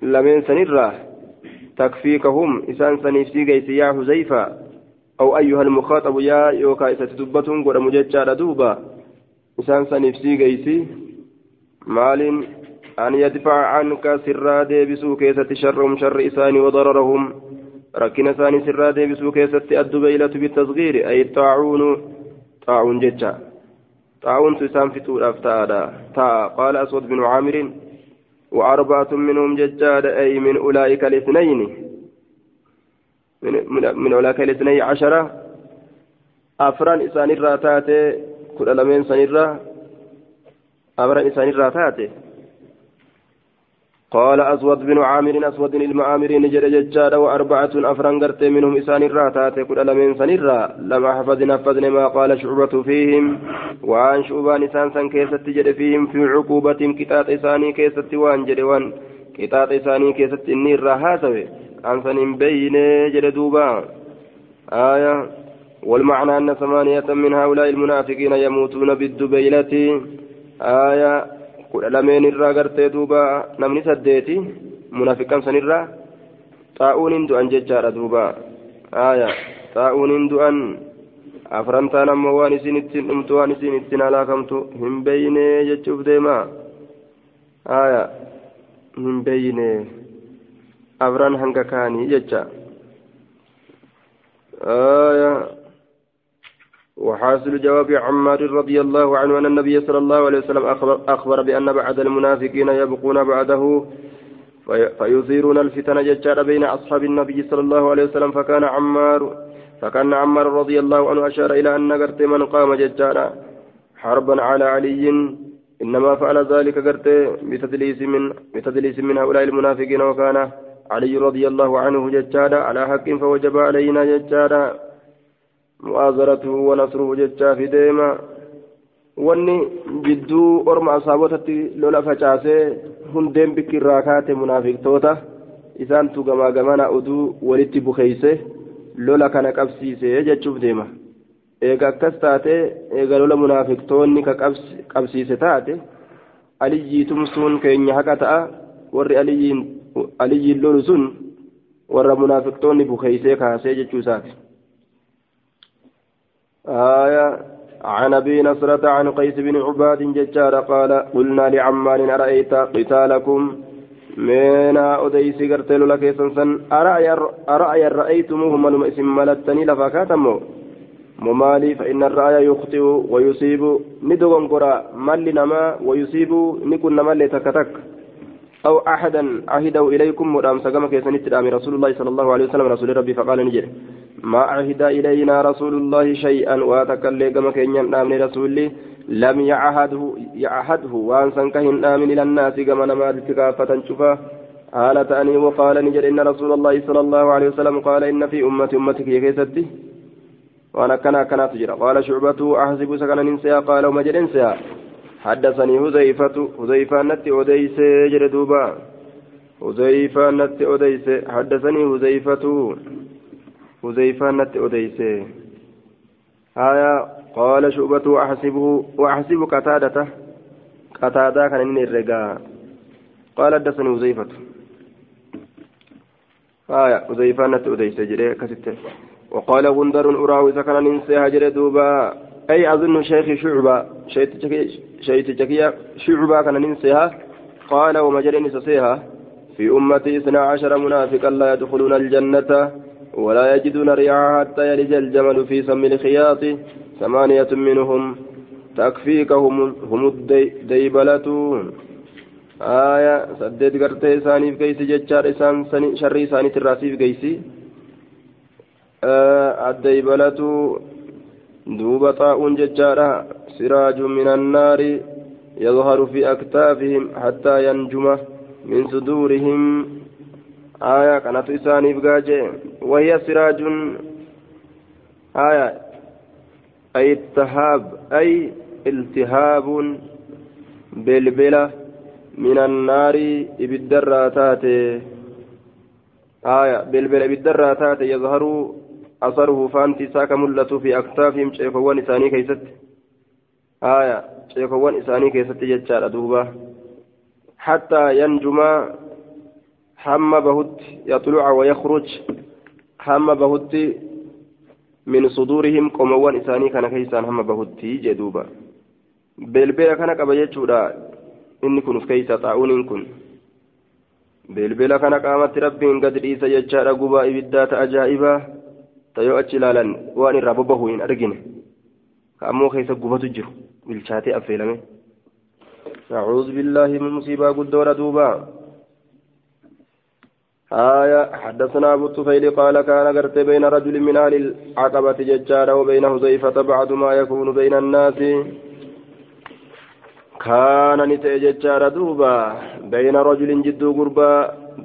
B: لمن سنرة تكفيكهم. إسان سنفسي قيسي يا حزيفة أو أيها المخاطب يا يوكا ستدبتهم قد مججار دوبا إسان سنفسي قيسي مال أن يدفع عنك سرا ديبسو كيسة شرهم شر إساني وضررهم. ركن ثاني سرا ديبسو كيسة الدبيلة بالتصغير أي الطاعون طاعون ججا. طاعون تسام فتور أفتادا. تا قال أسود بن عامر وأربعة منهم ججاد أي من أولئك الاثنين. من, من, أولئك الاثنين عشرة أفران إسان الراتات كل ألمين سنرة أفران إسان الراتات قال أسود بن عامر أسود المعامر نجر ججار وأربعة أفران قرت منهم إسان الراتات كل ألمين سنرا لما حفظ نفذن ما قال شعبة فيهم. وعن شعبان إسان سن كيست فيهم في عقوبة كتات إساني كيست وان جد وان كتات إساني كيست النير راهاتوي عن سن بين جد آية والمعنى أن ثمانية من هؤلاء المنافقين يموتون بالدبيلة. آية kudha lameen irraa gartee duuba namni saddeeti munaafiqan sanirraa xaa'uuniin du'an jechaadha duuba aya xaa'uuniin du'an afrantaan ammoo waan isin ittiin dhumtu waan isin ittiin halaakamtu hin beeyne jechuuf deema aya hin beeyne afran hanga kaanii jecha aya وحاصل جواب عمار رضي الله عنه أن النبي صلى الله عليه وسلم أخبر, بأن بعد المنافقين يبقون بعده فيثيرون الفتن ججار بين أصحاب النبي صلى الله عليه وسلم فكان عمار فكان عمار رضي الله عنه أشار إلى أن قرت من قام ججارا. حربا على علي إنما فعل ذلك قرت بتدليس من بتدليس من هؤلاء المنافقين وكان علي رضي الله عنه ججارا على حق فوجب علينا ججارا. mu'aazaratuhu wanasruhu jechaa fi deema. Wanni jidduu orma asaabotatti lola facaasee hundeen bikki irraa kaate munaafiqtoota isaan tugamaa gamana oduu walitti bukeeyse lola kana qabsiise jechuuf deema. Eega akkas taate eega lola munaafiqtoonni ka qabsiise taate aliyyiitum sun keenya haqa ta'a warri aliyyiin lolu sun warra munaafiqtoonni bukeeysee kaasee jechuu isaati. آية عن أبي نصرة عن قيس بن عباد ججار قال قلنا لعمار أرأيت قتالكم؟ من أديس قرتل لك سنسن أرأي رأيتموه من إسم ملتني لفكاتمو ممالي فإن الرأي يخطئ ويصيب. ندغن قرى مال نما ويصيب. نكن مال تكتك أو أحدا عهده إليكم مدام سقم كيسنت رسول الله صلى الله عليه وسلم رسول ربي فقال نجري ما عهد إلينا رسول الله شيئا واتكلي كما كان ينامني رسولي لم يعهده يعهده وان سنكهن آمن إلى الناس كما نمات كافة شفا. قال تأني وقال نجد إن رسول الله صلى الله عليه وسلم قال إن في أمتي أمتك يكيستي وأنا كنا كنا تجرى. قال شعبة أحسب سكنا ننسيها قال ومجد انسيها حدثني هزيفة هزيفة نت أديس جردوبا هزيفة نت أديس حدثني هزيفة حذيفة نت أديسه آية قال شعبة وأحسبه وأحسب قتادة. قتادة كان من الرقاء قال حدثني حذيفة. آية حذيفة نت أديسه جري كستة وقال غندر أراه إذا كان ننسى هجر دوبا. أي أظن شيخ شعبة شيخ شعبة كان ننسيها. قال ومجري نسسيها في أمتي اثنا عشر منافقا لا يدخلون الجنة. ولا يجدون ريعها حتى يلج الجمل في سم الخياط. ثمانية منهم تكفيك هم, الديبلة آية سدد قرتي إساني في كيسي جتشار إسان شر إساني تراسي في كيسي آه الديبلة دوب طاء جتشارا سراج من النار يظهر في أكتافهم حتى ينجم من صدورهم.
A: آية كانت إساني بقاجة وهي سراج آية أي التهاب أي التهاب بلبلة من النار بالدراتات آية بلبلة بالدراتات يظهر أثره فانتي ساك ملة في أكتافهم شيخوان إساني كيست آية شيخوان إساني كيست جتشار أدوبة حتى ينجم حم بهت يطلع ويخرج حم بهت من صدورهم قموان إساني كان كيسان هم بهت جدوبة بلبلة كان كبجتشورا إني كن كيسا طاعون إن كن بلبلة كان قامت ربي قد إيسا جتشار قبا إبدات أجائبا تيو أجلالا وأن رببه إن أرجنه كأمو كيسا قبة جرو بالشاتي أفيلمه أعوذ بالله من مصيبة قدورة دوبا آية حدثنا أبو الطفيل قال كان قرت بين رجل من أهل العقبة ججارة وبين حذيفة بعد ما يكون بين الناس. كان نتأ ججارة دوبا بين رجل جدو قربا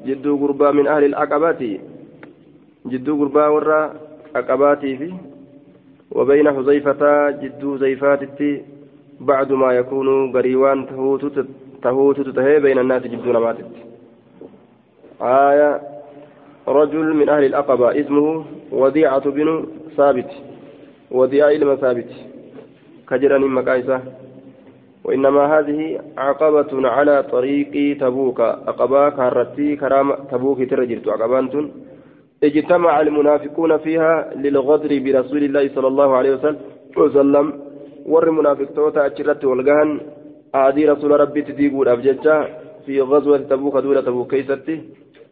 A: جدو قربا من أهل العقبة. جدو قربا ورا عقباتي في وبين حذيفة جدو زيفاتي بعد ما يكون قريوان تهوت تهوت تهي بين الناس جدو نماتت آية رجل من أهل الأقبة اسمه وديعة بن ثابت. وديعة إلما ثابت. كجران مكايسة. وإنما هذه عقبة على طريق تبوك. أقبا كارتي كرام تبوك ترجلت عقبانت اجتمع المنافقون فيها للغدر برسول الله صلى الله عليه وسلم ور منافق توتا أجرت والقهن آدي رسول ربي تديقوا أبججا في غزوة تبوك دولة تبوك كيستي.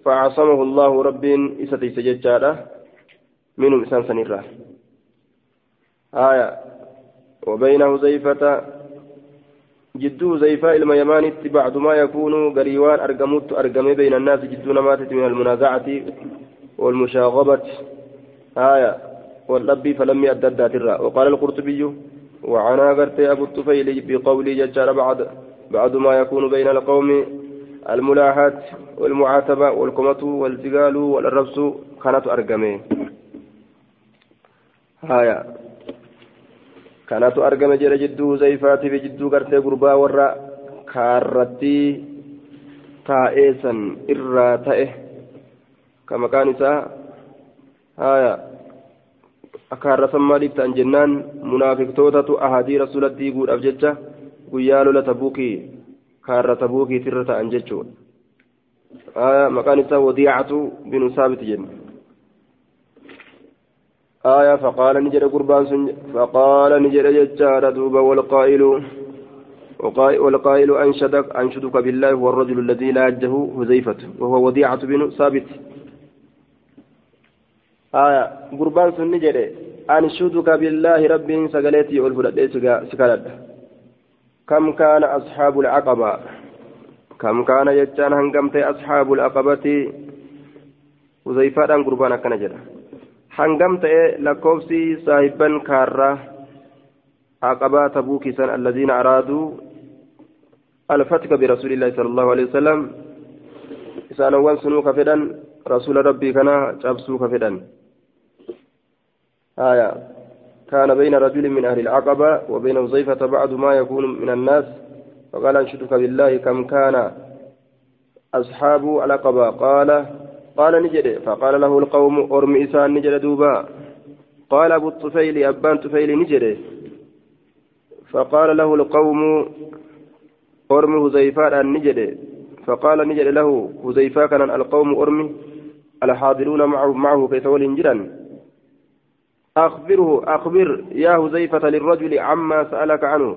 A: فعصمه الله رب إستي سججارة منهم إسان سنيرة آية. وبين حذيفة جدو زيفاء الميمان بعد ما يكون قريوان أرقمت أرقمي بين الناس جدو نماتت من المنازعة والمشاغبة. آية. والرب فلم يأدد ذات وقال القرطبي وعنا قرت أبو الطفيل بقولي ججار بعد بعد ما يكون بين القوم الملاحات والمعاتبة والكمة والزقال والربس كانت أرقمي. هايا. كانت أرقمي جرى جدو زيفاتي في جدو قرتي قربا ورا كارتي تائسا إرى تائه. كما كان هايا. akaarra maaliif ta'an jennaan munaafiqtootatu ahadii rasuulatti guudhaaf jecha guyyaa lola tabuukii kaarra tabuukiitirra ta'an jechuudha maqaan isaa wadiicatu binu saabit jenna آية فقال نجد قربان فقال نجد ججار دوبا والقائل والقائل أنشدك أنشدك بالله هو الرجل الذي لا يجه هزيفة وهو وديعة بن ثابت. آية قربان نجد أنشدك بالله رب سقلتي والفلد سكالد كم كان أصحاب العقبة؟ كم كان يجان هنقمت أصحاب العقبة؟ وزيفات أن قربانا كان جدا. هنقمت لكوفسي صاحبا كارة عقبة تبوكي سن الذين أرادوا الفتك برسول الله صلى الله عليه وسلم. إسان أول سنوك فدن رسول ربي كان جابسوك فدن آية. كان بين رجل من أهل العقبة وبين وظيفة بعد ما يكون من الناس فقال أنشدك بالله كم كان أصحاب العقبة. قال قال نجد. فقال له القوم أرم إسان نجد دوبا. قال أبو الطفيل أبان طفيل نجد. فقال له القوم أرم هزيفاء النجد فقال نجد له هزيفاء كان القوم أرمي الحاضرون معه, معه كيف ولنجرا أخبره أخبر يا هزيفة للرجل عما سألك عنه.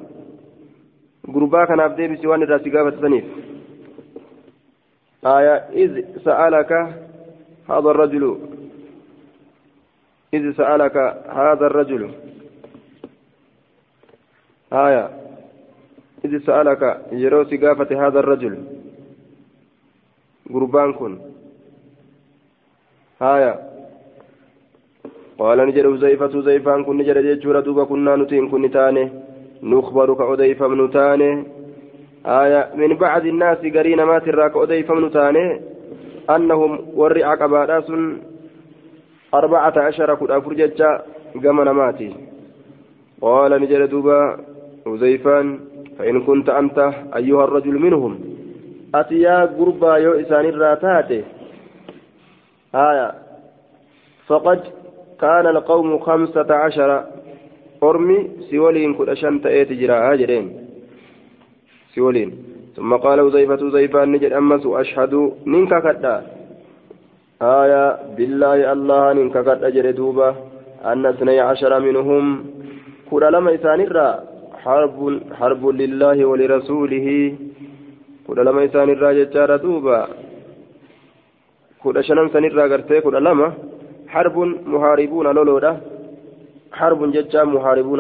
A: قربا كان أبدي بسوان الراسقافة سنيف. آية إذ سألك هذا الرجل. إذ سألك هذا الرجل. آية إذ سألك يرو سقافة هذا الرجل. قربان كن. آية قال نجد حذيفة حذيفان كن نجد جيتشورا دوبا كنا نتين كن تاني نخبر كأديفة من تاني آية من بعد الناس قرينا ما تراك أديفة من تاني أنهم ور عقبات أربعة عشر كل أفرجة قام نماتي قال نجل دوبا حذيفان فإن كنت أنت أيها الرجل منهم. أتيا قربا يو إسان الراتات آية. فقد كان القوم خمسة عشر. أرمي سيولين كل أشان تأتي جراء هاجرين سيولين. ثم قال وزيفة زيفان نجد أمس أشهد. ننك كدا. آية بالله الله ننك كدا جردوبة أن اثني عشر منهم. كل لما إسان حرب حرب لله ولرسوله. كل لما إسان الراجل دوبا كل شنم سن الراجل كل لما حرب محاربون لولودا حرب ججا محاربون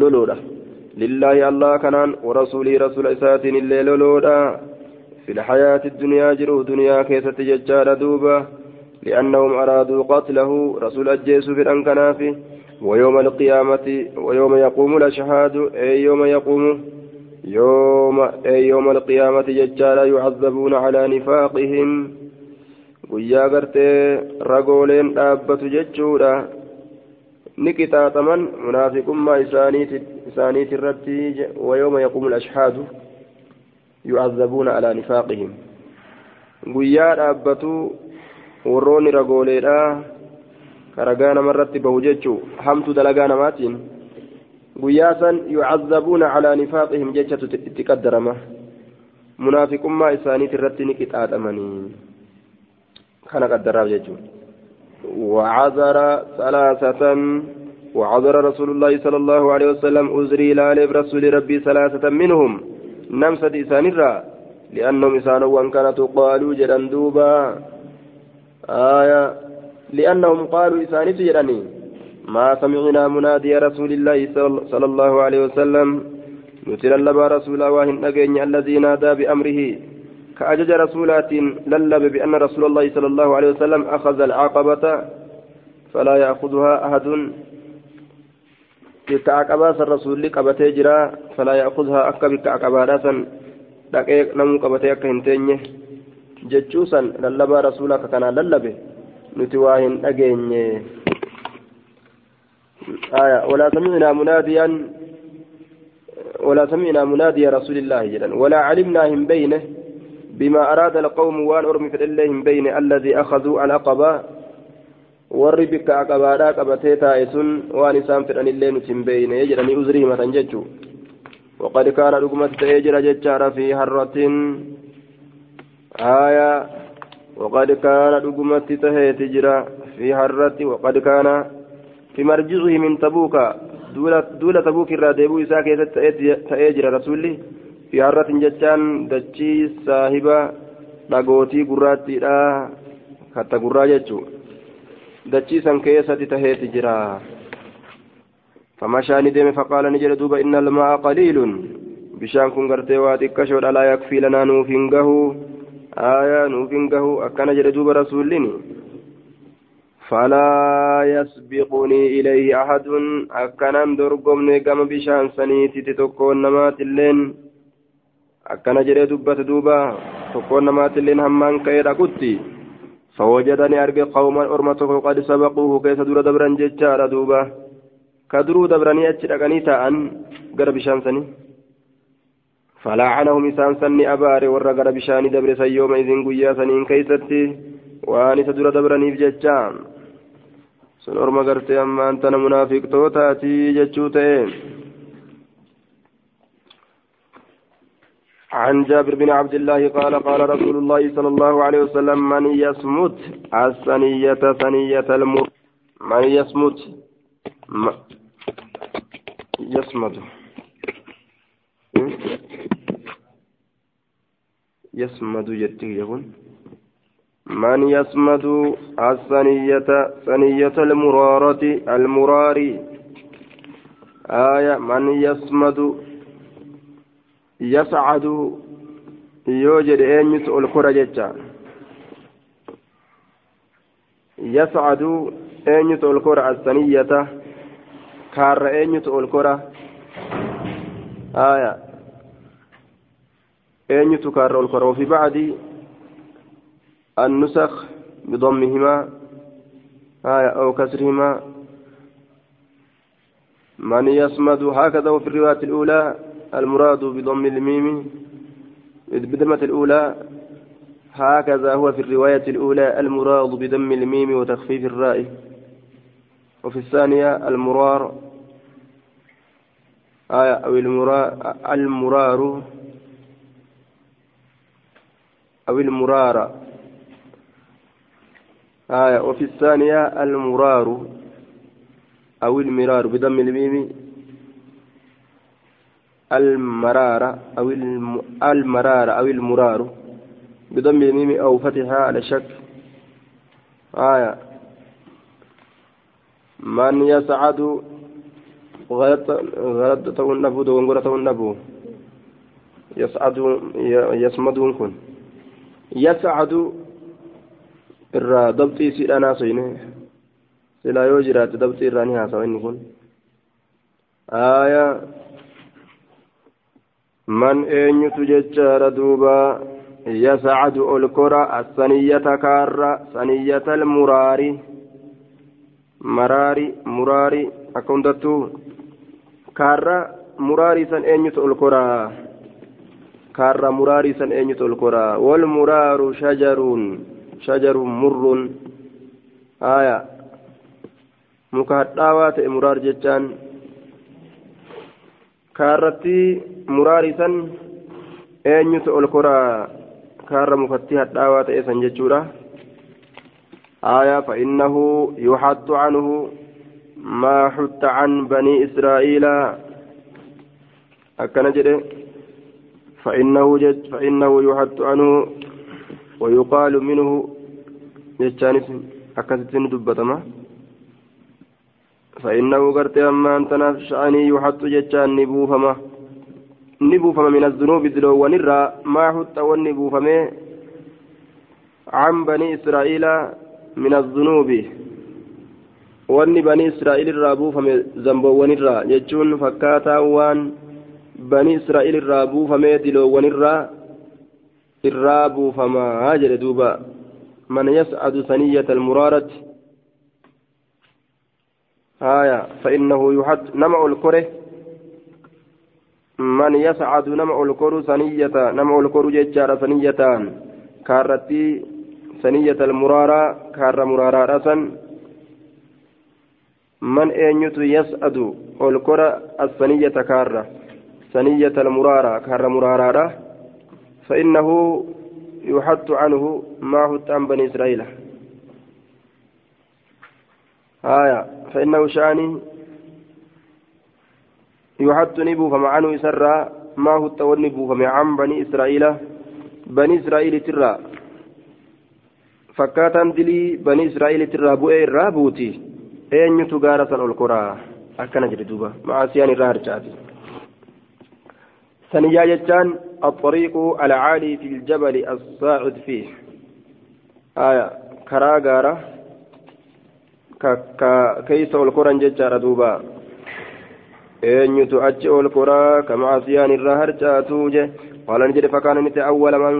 A: لولودا لله الله كنان ورسوله رسول إساتين اللي لولودا في الحياة الدنيا جرو دنيا كيسة ججا دوبا لأنهم أرادوا قتله رسول الجيس في الأنكنافي ويوم القيامة ويوم يقوم الأشهاد أي يوم يقوم يوم أي يوم القيامة ججالا يعذبون على نفاقهم guyyaa gartee ragooleen dhaabbatu jechuudha ni qixaaxaman munaafiqummaa isaaniit irratti wayooma yaqumu lashhaadu yucazzabuuna alaa nifaaqihim guyyaa dhaabbatu warroonni ragooleedha karagaa namarratti bahu jechuu hamtu dalagaa namaatiin guyyaa san yucazzabuuna alaa nifaaqihim jechatu itti qaddarama munaafiqummaa isaaniit irratti ni qixaaxamanii كان قدرها بجد وعذر ثلاثة وعذر رسول الله صلى الله عليه وسلم أزري لالب رسول ربي ثلاثة منهم. نمسة إسانرا لأنهم إسانوا وأن كانت قالوا جدا دوبا. آية. لأنهم قالوا إسانت جدني ما سمعنا منادي رسول الله صلى الله عليه وسلم. نتل اللبا رسول الله الذي نادى بأمره. كأجج رسولات للب بأن رسول الله صلى الله عليه وسلم أخذ العقبة فلا يأخذها أحد. كعقبة الرسول قبتي جرا فلا يأخذها أكا بكعقبة دقيق نمو قبتي أكا هنتيني. جتشوسا للبا رسولك كان للبه نتواهن أجيني. آية. ولا سمعنا مناديا ولا سمعنا منادي رسول الله جدا. ولا علمنا هم بينه. بما أراد القوم وان أرمي في الليهم بين الذي أخذوا العقبة taa'e sun waan isaan fedhan illee nuti hin beeyne jedhanii uzrii himatan jechuu waqad kaana dhugumatti ta'ee jira jechaadha fi harratin aya waqad kaana dhugumatti taheeti jira fi harratti waqad kaana fi marji'ihi min tabuuka duula tabuuk irraa deebuu isaa keessatti ta'ee harratin jechaan dachii saahiba dhagootii gurraattiidha katta gurraa jechuu. Dachii san keessatti taheeti jira. فمشى ندم فقال نجد دوبا إن الماء قليل بشان كن قرتي واتك شود لا يكفي لنا نوفنقه آية نوفنقه أكن جد دوبا رسولني فلا يسبقني إليه أحد أكن درقم نقم بشان سنيتي تتكون نمات اللين akkana jedhee dubbate duuba tokkoon namaatilleen hammaan ka'ee dhaqutti فوجدني أرجع قوما أرمتك قد سبقوه كيس دور دبرا ججارا دوبا كدرو دبرني أتشرقني تاءن قرب شانسني فلعنهم إسان سني أباري ورى قرب شاني دبر سيوم إذن قيا سنين كيستي واني سدور دبرني بججان سن أرمى قرتي أما أنت منافق توتاتي ججوتين عن جابر بن عبد الله قال قال رسول الله صلى الله عليه وسلم من يصمت؟ الثنية ثنية المر من يصمت؟ يصمد. يصمد جدك يقول. من يصمد؟ الثنية ثنية المرارة المراري. آية من يصمد؟ Jecha yascadu eenyutu ol kora assaniyata kaarra eenyutu ol kora aya eenyutu kaarra ol kora wafi bacdi النسخ بضمهما آية أو كسرهما من يصمد هكذا وفي الرواية الأولى المراد بضم الميم بالضمة الأولى. هكذا هو في الرواية الأولى المراد بضم الميم وتخفيف الراء. وفي الثانية المرار. آية أو المرار المرار. أو المرار. آية وفي الثانية المرار. أو المرار بضم الميم المرارة أو المرارة أو المرار. بضم الميم أو فتحها على شك. آية. من يسعد غرد تون نبو دونغورة تون نبو يسعد يسمدون كن. يسعد irraa dabxii siidhaan haasofne silaa yoo jiraate dabxii irraa ni haasawa inni kun aayaa man eenyutu jechaadha duuba kora asaniyyata kaarra saniyyata almuraari maraari muraari akka hundattuu kaarra muraarii san eenyutu koraa kaarra muraarii san eenyutu wal muraaru shajaruun شجر مر آية مكهداوaa ta'e muraar jechaan kaarratti muraari san eenyutu ol koraa? Kaarra mukatti hadhaawaa ta'e san jechuudha. آية فإنه يحط عنه ما حط عن بني إسرائيل أكن جده فإنه جد فإنه يحط عنه ويقال منه جتانس أكثتين دبتما فإنه قرت أما أنت نفشاني يحط جتان نبوفما من الذنوب ذلو ونرى ما حط ونبوفما عن بني إسرائيل من الذنوب buufame zamboowwan irraa jechuun fakkaataa waan bani israa'il irraa buufamee diloowwan irraa irraa buufamaa jedhe duuba man yas'adu saniyata almuraarati haya fainnahu yuhad nama ol kore ol koru saniyata nama ol koru jechaadha saniyataan kaarratti saniyata almuraaraa kaarra muraaraadha san man eenyutu yas'adu ol kora assaniyata kaarra saniyata almuraaraa kaarra muraaraadha فإنه يحط عنه ما حط عن بني إسرائيل آية فإنه شاني يحط نبو فما عنه يسرى ما حط والنبو فما عن بني إسرائيل بني إسرائيل ترى. فكاتان دلي بني إسرائيل ترى بؤي الرابوتي أين يتغارس القرى؟ أكنا جدوبا مع سيان الرهر ثانيا جتان الطريق العالي في الجبل الصاعد فيه. آية كراغارة كيس القرآن ججار دوبا. Eenyutu achi ol koraa kama asiyaan irraa harcaatu je qaala ni jedhe fakkaana niti awwala man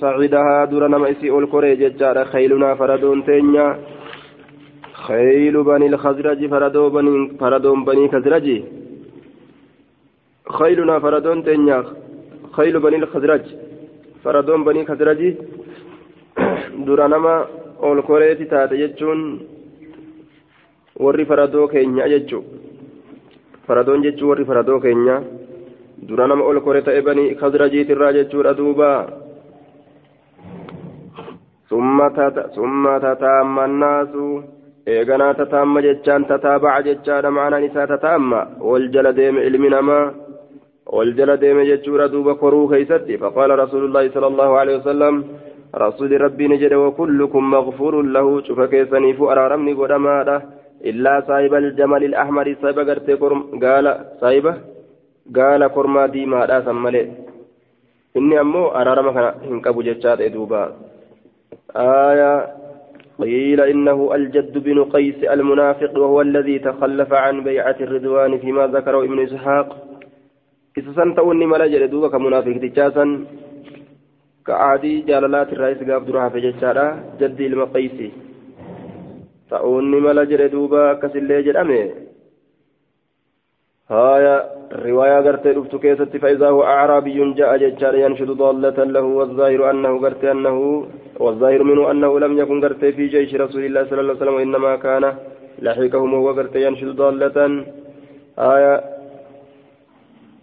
A: sacidahaa dura nama isii ol koree jechaadha kaylunaa faradoon teenya kaylu bani lkhazraji faradoon banii kazraji خيلنا فردون تنيا خيل بني الخزرج فردون بني خزرج درانما ol koreeti taate jechuun warri faradoo keenya jechuu faradoon jechuun warri faradoo keenya dura nama ol kore ta'e bani khazrajiitirraa jechuudha duuba summa tataamma annaasu eeganaa tataamma jechaan tataabaca jechaadha ma'anaan isaa tataamma wal jala deeme ilmi namaa والجل ديم جتشورا دوبا كرو كيستي فقال رسول الله صلى الله عليه وسلم رسول ربي نجد وكلكم مغفور له شوف كيسني فأرارمني قدما إلا صاحب الجمل الأحمر صاحب قرتي كرم قال صاحبه قال كرما ديما لا سملي. إني أمو أرارمك هنكبو جتشات دوبا آية قيل إنه الجد بن قيس المنافق وهو الذي تخلف عن بيعة الرضوان فيما ذكره ابن إسحاق. mala jedhe duuba ka munaafiqtichaa san كعادي جالالات الرئيس قاب درها في جتشارا جدي المقيسي. Ta'uunni mala jedhe duuba akkasillee jedhame. هايا رواية قرتي رفت كيست فإذا هو أعرابي جاء ججار ينشد ضالة له والظاهر أنه قرتي أنه والظاهر منه أنه لم يكن قرتي في جيش رسول الله صلى الله عليه وسلم وإنما كان لحقهم وهو قرتي ينشد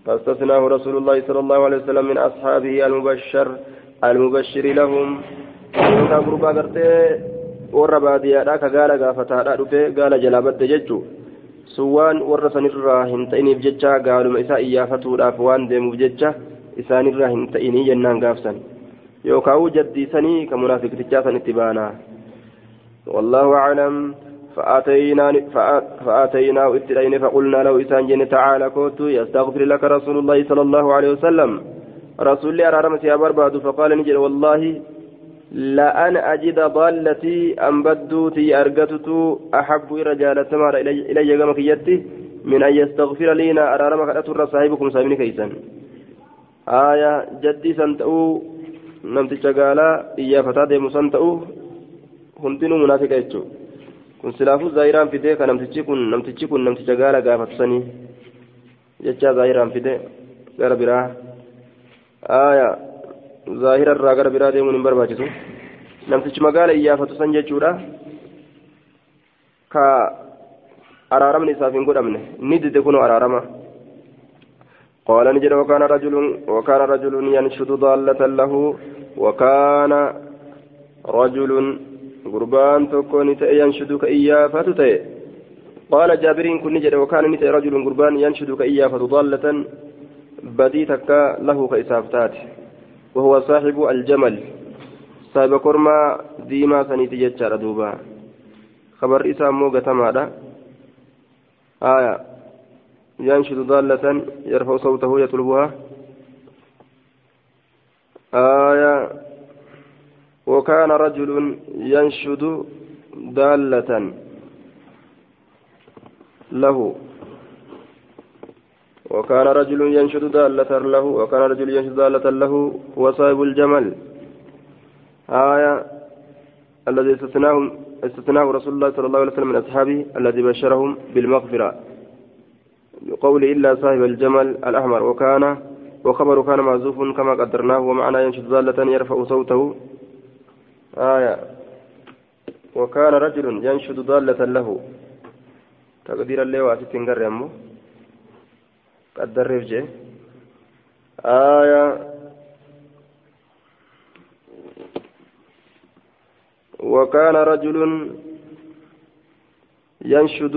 A: فاستثناه رسول الله صلى الله عليه وسلم من أصحابه المبشر المبشر لهم warra baadiyyaadhaa ka gaala gaafataadhaa dhufe gaala jalaa badde jechuu sun waan warra sanirraa hin ta'iniif jecha gaaluma isaa iyyaafatuudhaaf waan deemuuf jecha isaanirraa hin ta'inii jennaan gaafsan yookaan jaddiisanii ka munaafiqtichaa san itti baanaa والله أعلم فآتينا فآتيناه اتلين فقلنا له إسان جن تعالى كوت يستغفر لك رسول الله صلى الله عليه وسلم رسول الله أرى رمسي أبرباد فقال نجل والله لأن أجد ضالتي أن بدوتي أرقتت أحب رجال تمار إلي يتي من أن يستغفر لنا أرارمك أتر صاحبكم سامين كيسا آية جدي سنتأو نمتي شغالا إيا فتاة مسنتأو هندنو منافق يتشو kun silaafuu zaahiraan fidee ka namtichi kun namtichi kun namticha gaala gaafatusanii jecha zaahiraan fide gara biraa aayaa zaahira irraa gara biraa deemuun hin barbaachisu namtichi magaala iyyaafatu san jechuudha ka araaramni isaaf hin godhamne ni dide kunoo araarama قال نجد وكان رجل وكان رجل ينشد ضالة له وكان رجل قربان تكون ينشد كإيافة قال جابر كن نجد وكان نتأ رجل قربان ينشد كإيافة ضالة بديتك له كإسافتات وهو صاحب الجمل. صاحب كرما ديما سنيتي جتشار دوبا. خبر إسام موغة تمادا آية. ينشد ضالة يرفع صوته يطلبها. آية. وكان رجل ينشد دالة له. وكان رجل ينشد دالة له وكان رجل ينشد دالة له هو صاحب الجمل. آية الذي استثناهم استثناه رسول الله صلى الله عليه وسلم من أصحابه الذي بشرهم بالمغفرة. بقول إلا صاحب الجمل الأحمر. وكان وخبر كان معزوف كما قدرناه ومعنى ينشد دالة يرفع صوته. آية. وكان رجل ينشد ضالة له. تقدير اللي واسط تنقر يمه قدر رفجه آية. وكان رجل ينشد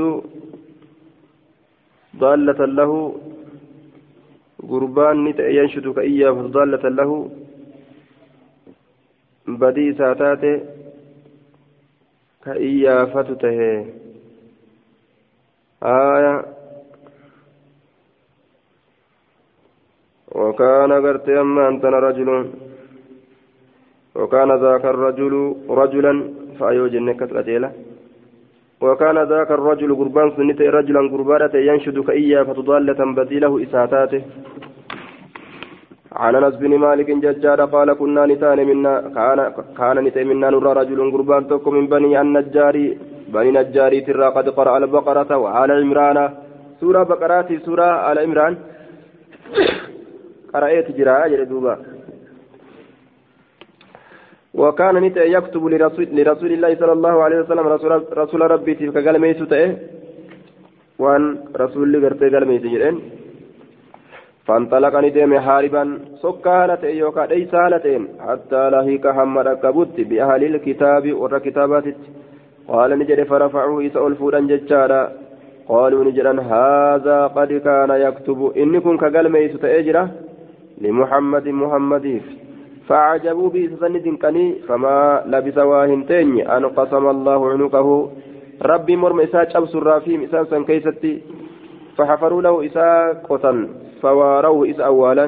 A: ضالة له. قربان ينشد كإياه ضالة له. badii isaa taate ka iyyaafatu tahe aya وكان قرت أما أنتنا رجل وكان ذاك الرجل رجلا فأيوج النكت أجيلة وكان ذاك الرجل قربان سنته رجلا قربانة ينشد كإيا فتضالة بديله إساتاته. عن أنس بن مالك ججار قال كنا نتان منا كان كان نتان منا نرى رجل قربان تكم من بني النجار بني نجار ترى قد قرأ البقرة وعلى عمران. سورة بقرات سورة على عمران. قرأت جراء جلدوبا وكان نتا يكتب لرسول, لرسول الله صلى الله عليه وسلم رسول, رسول ربي تلك قال ميسو وأن رسول الله قال ميسو جرين. فانطلق ندم هاربا سكانة يوكا ليس هالتين حتى لهيك حمد كبت بأهل الكتاب ور كتابات. قال نجد فرفعوه إسأل فودا ججارا. قالوا نجدا هذا قد كان يكتب. إنكم كقل ميت تأجرة لمحمد محمد. فعجبوا بإسسند كني فما لبث واهنتين أن قسم الله عنقه. ربي مرم إساء أبس الرافيم إساء كيستي فحفروا له إساء قتل فواروه إذ أولا.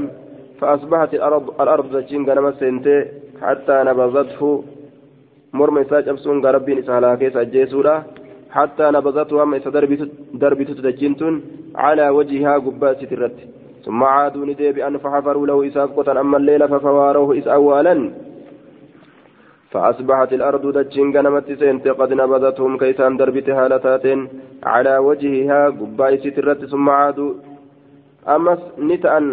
A: فأصبحت الأرض الأرض زجين غنم حتى نبذته مرمى ساج أبسون غربين إسهالا كيس أجيسولا حتى نبذته أما إسا دربت تدجنتون على وجهها قبات سترت. ثم عادوا نديبئا فحفروا له إساف أما الليل ففواروه إس أولا. فأصبحت الأرض دجين غنمت سنت قد نبذتهم كيسان دربت هالتات على وجهها قباء سترت ثم عادوا. أمس نتأن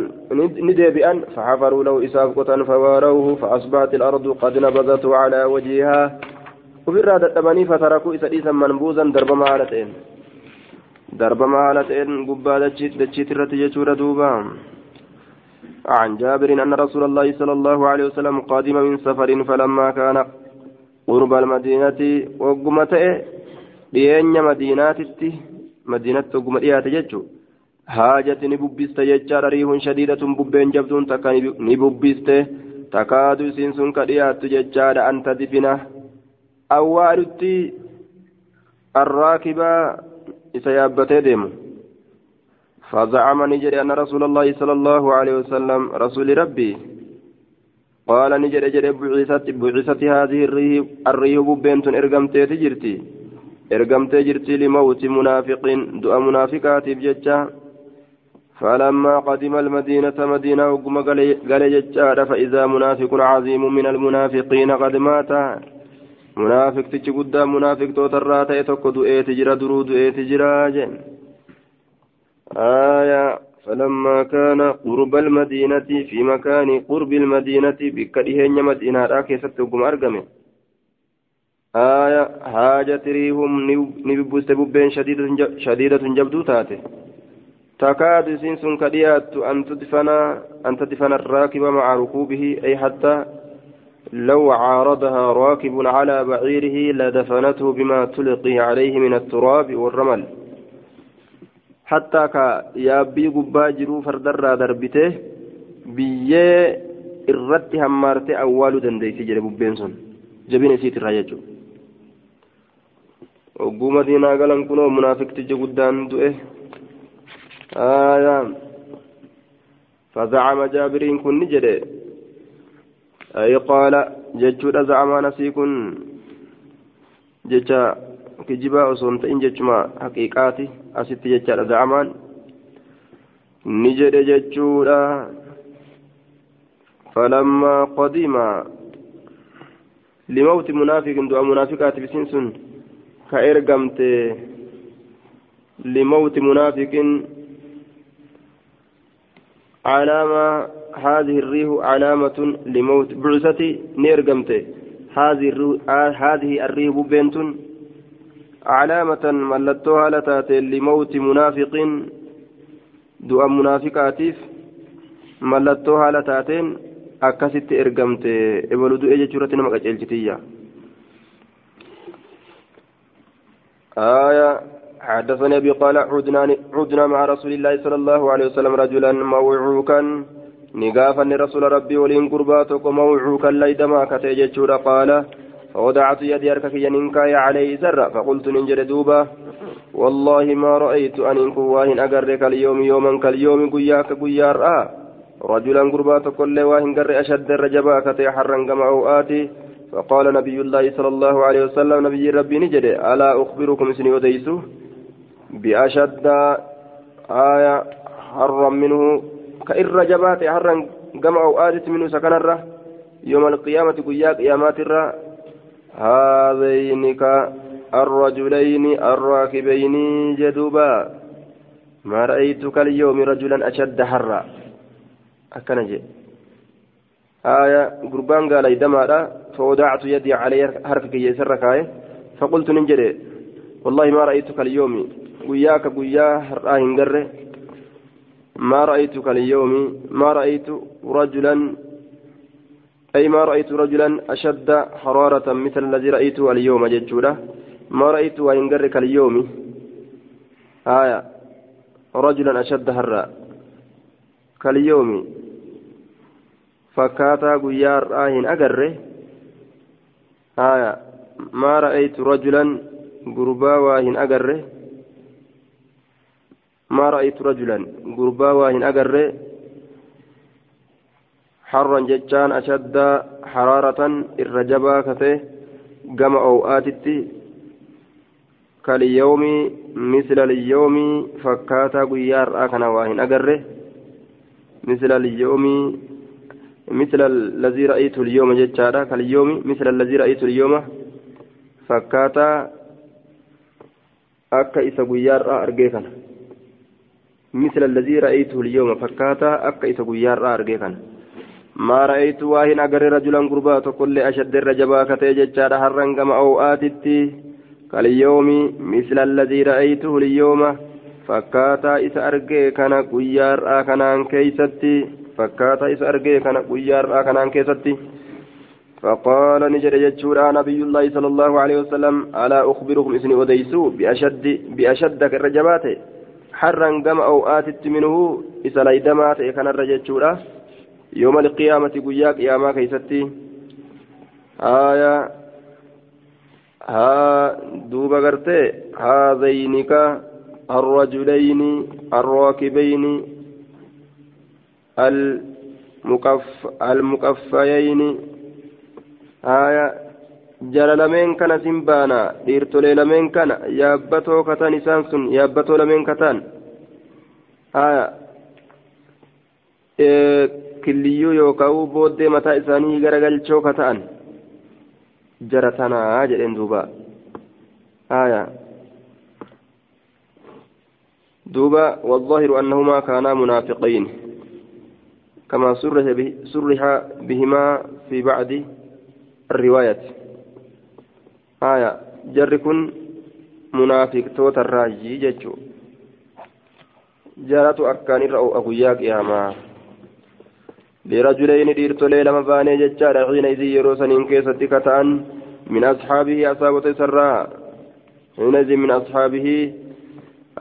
A: ندبئا فحفروا له إساف فواروه فأصبحت الأرض قد نبذته على وجهها. وفي dadhabanii فتركوا isa dhiisan manbuuzan darbama haala ta'een darbama haala ta'een gubbaa dachiit irratti jechuudha duuba عن جابر أن رسول الله صلى الله عليه وسلم قادم من سفر فلما كان قرب المدينة وقمته لين مدينة مدينة قمت ججو هاجت نببست ججار ريح شديدة ببين جبدون تكا نببست تكاد سنسن كريات ججار أن تدفنه. awwaalutti arraakibaa isa yaabbatee deemu فزعم نجري أن رسول الله صلى الله عليه وسلم رسول ربي قال نجري جري بعثت بعثت هذه الريح الريح بنت إرقمتي تجرتي إرقمتي جرتي لموت منافق دؤ منافقات بججة فلما قدم المدينة مدينة وقم قال ججة فإذا منافق عظيم من المنافقين قد مات munaafiqtichi guddaa munaafiqtootarraa ta'e tokko du'eeti jira duruu du'eeti jira jeen آية فلما كان قرب المدينة في مكان قرب المدينة بكرهن مدينة راكيسة وقم أرقمه آية حاجة ريهم نببست ببين شديدة, شديدة جبدو تاته تكاد سنسن كديات أن تدفن أن تدفن الراكب مع ركوبه أي حتى لو عارضها راكب على بعيره لدفنته بما تلقي عليه من التراب والرمل حتى كيابي قبا جرو فردر دربته irratti hammaartee awwaaluu dandeessi jedhe bubbeen sun jabina isiitirraa jechuudha ogguu madiinaa galan kunoo munaafiqtichi guddaan du'e فزعم جابرين كن جده أي قال جتشود زعما نسيكن جتشا كجبا أصون تئن جتشما حقيقاتي أسيت جتشا زعمان نجد جتشودا فلما قدم لموت منافق دعاء منافقات بسنسن كإرقمت لموت منافق علامة هذه الريح علامة لموت. بعثتي نيرقمت هذه الريح بنت علامة ملتوها لتات لموت منافق دعاء منافقاتيف. ملتوها لتاتين. akkasitti ergamte ebalu du'e jechuurratti nama qaceelchitiyya آية. حدثني أبي قال عدنا عدنا مع رسول الله صلى الله عليه وسلم رجلا موعوكا. نقافا رسول ربي ولين قرباتك موعوكا ليدما كتيجتشورا قال فوضعت يدي أركك ينكاي عليه سر فقلت ننجر دوبا والله ما رأيت أن إنكو واهن أقرك اليوم يوما كاليوم قياك قيار آه رجلا قربات كل واهن قر أشد الرجبا كتي حرا أوآتي فقال نبي الله صلى الله عليه وسلم نبي ربي نجد ألا أخبركم سني وديسو بأشد آية حرا منه كإر رجبات حرا كما أوآتي منه سكن الره يوم القيامة قياك قيامات الره هذين الرجلين الراكبين جدوبا ما رأيتك اليوم رجلا أشد حرا akkana jee. آية قربان قال إدمارا فوضعت يدي عليه حرف كي يسر كاي فقلت ننجري والله ما رأيتك اليوم وياك ويا راهن قره ما رأيتك اليوم؟ ما رأيت رجلا؟ أي ما رأيت رجلا أشد حرارة مثل الذي رأيته اليوم ججولة ما رأيت وإن قرك اليوم؟ آية. رجلا أشد حرا. كاليوم. فكاتا غيار آهن أجره هايا ما رأيت رجلا غربا واهن أجره ما رأيت رجلا. غربا واهن أجره حرا ججان أشد حرارة الرجبا كته قم أوآتتي كاليوم مثل اليوم فكاتا غيار آكنا واهن أجره مثل اليوم مثل الذي رأيته اليوم جتشارا كاليوم مثل الذي رأيته اليوم فكاتا. أكا إسا قيار أرقيكا مثل الذي رأيته اليوم فكاتا أكا إسا قيار أرقيكا ما رأيت واهن أقر رجلا قربات كل أشد الرجبا كتي جتشارا هرنقم أو آتتي. كاليوم مثل الذي رأيته اليوم فكاتا إسا أرقي كان قيار آكنان كيستي. فكاتا إسا أرقي كان قيار آكنان كيستي. فقال نجد يجورا نبي الله صلى الله عليه وسلم ألا أخبركم إسني أديسو بأشد بأشد الرجبات؟ حرا قم أو آتت منه إسا ليدمات كان الرججورا يوم القيامة قياك يا ما كيستي آية ها دوبا قرتي هذينك الرجلين الراكبين المكف المكفيين haya jara lameen kana simbaana dhiirtolee lameen kana yaabbatoo kataan isaan sun yaabbatoo lameen kataan haya killiyyuu yookaan booddee mataa isaanii garagalchoo kata'an jara tanaa jedheen duuba haya دوبا والظاهر أنهما كانا منافقين كما سرح بهما في بعد الرواية آية جر كن منافق توت الراجي جتشو جارة أكان الرأو أقوياك يا ما لرجلين ديرت ليلة مباني جتشار حينئذ يروسن إن كيست كتان من أصحابه أصابة سراء حينئذ من أصحابه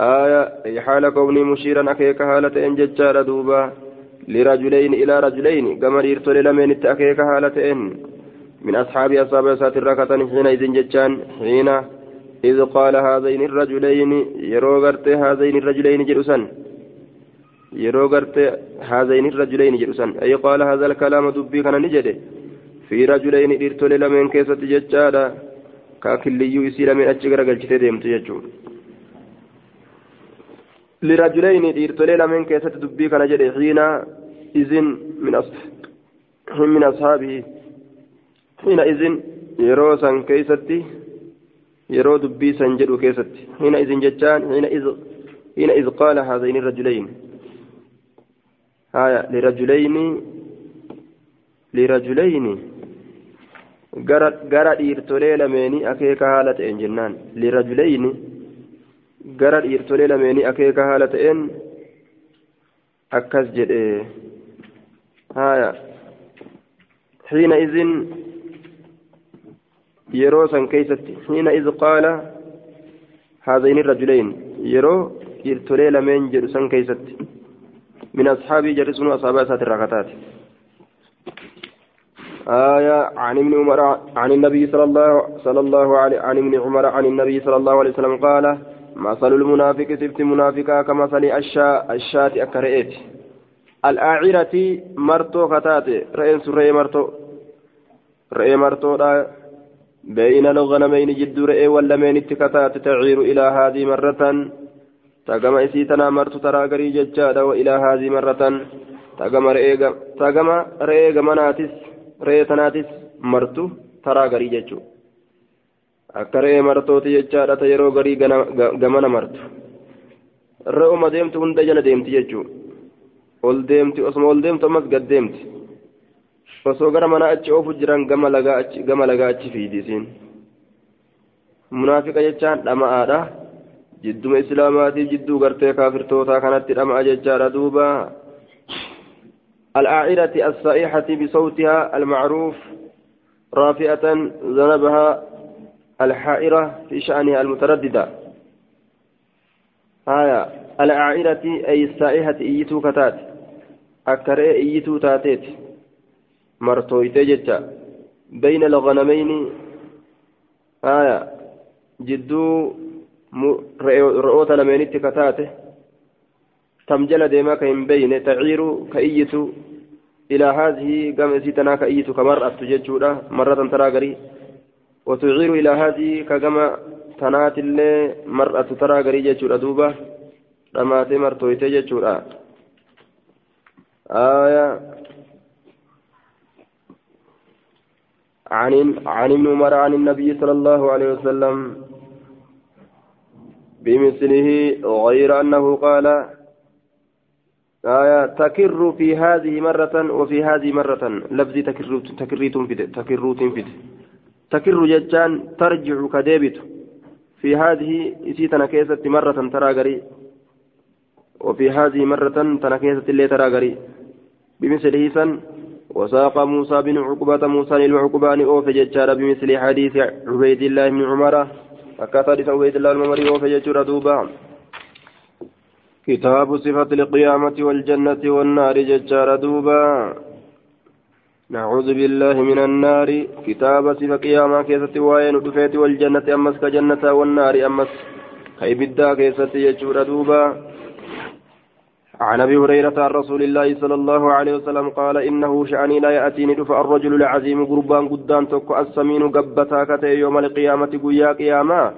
A: آية حال كوني مشيرا أكيك هالة إن جتشار دوبا لرجلين إلى رجلين كما ديرت ليلة من أكيك هالة إن من أصحاب أصحاب أسات الركعة حينئذ جتان حين إذ قال هذين الرجلين يروغرت هذين الرجلين جلسا يروغرت هذين الرجلين جلسا أي قال هذا الكلام دبي كان نجده في رجلين إرتول لمن كيسة جتشادا. كاكليو يسير من أجغر قلت ديمت يجون لرجلين إرتول لمن كيسة دبي كان جده حين إذن من أصحاب من أصحابه. حينئذ yeroo san keeysatti yeroo dubbii san jedhu keessatti حينئذ جتان حينئذ حينئذ قال هذين الرجلين آية لرجلين لرجلين dhiirtolee lameenii akeeka haala ta'een jennaan lirajuleyni gara dhiirtolee lameenii akeeka haala ta'een akkas jedhe haya xiina iz qaala haadayni rajuleyn yeroo dhiirtolee lameen jedhu san keeysatti. Min ashaabii jarri sunu asaabaa isaati irraa kataate آية عن ابن عمر عن النبي صلى الله صلى الله عليه عن ابن عمر عن النبي صلى الله عليه وسلم قال مثل المنافق سبت منافقا كمثل الشاء الشاة أكرئت الآعرة مرتو كتات رئيس رئي مرتو رئي مرتو بين الغنمين جد رئي واللمين اتكتات تعير إلى هذه مرة تقم إسيتنا مرت ترى قري ججادا وإلى هذه مرة تقم رئي تقم رئي مناتس رئي تناتس مرت ترى قري ججو akka re'ee martooti jechaadha ta yeroo garii gamana martu re'uma deemtu hunda jala deemti jechuu ol deemti osuma ol deemtu ammas gad deemti osoo gara manaa achi oofu jiran gama lagaa achi fiidi isiin munaafiqa jechaan dhama'aadha jidduma islaamaatii jidduu gartee kaafirtootaa kanatti dhama'a jechaadha duuba الآعرة الصائحة بصوتها المعروف رافئة ذنبها الحائرة في شأنها المترددة آية العائرة أي السائحة إيتو كتات أكرئ إيتو تاتيت مرتويتي جتا. بين الغنمين آية جدو رؤوت لمينت كتاته تمجل ديما كإن بين تعير كإيتو إلى هذه قام سيتنا كإيتو كمرأة تججودا مرة ترى قريب وتعير إلى هذه كجمع تنات اللي مرأة ترى غريجة دوبة رماتي مرتويتي جتشورا
B: آية عن عن ابن عمر عن النبي صلى الله عليه وسلم بمثله غير أنه قال آية تكر في هذه مرة وفي هذه مرة. لفظ تكر تكريت فيد تكروت فيد تكر ججان ترجع كديبت. في هذه إسيتنا كيست مرة ترى قري وفي هذه مرة تنكيست اللي ترى قري بمثله سن وساق موسى بن عقبة موسى المعقبان أوف ججار بمثل حديث عبيد الله بن عمر. أكثر عبيد الله الممري أوف ججار كتاب صفة القيامة والجنة والنار ججار دوبا. نعوذ بالله من النار. كتاب صفة قيامة كيسة وين دفيت والجنة أمس كجنة والنار أمس كيبدأ كيسة يجور دوبا. عن أبي هريرة عن رسول الله صلى الله عليه وسلم قال إنه شأني لا يأتيني دفع الرجل العظيم قربان قدان تكو السمين قبتا كتي يوم القيامة قيا قياما.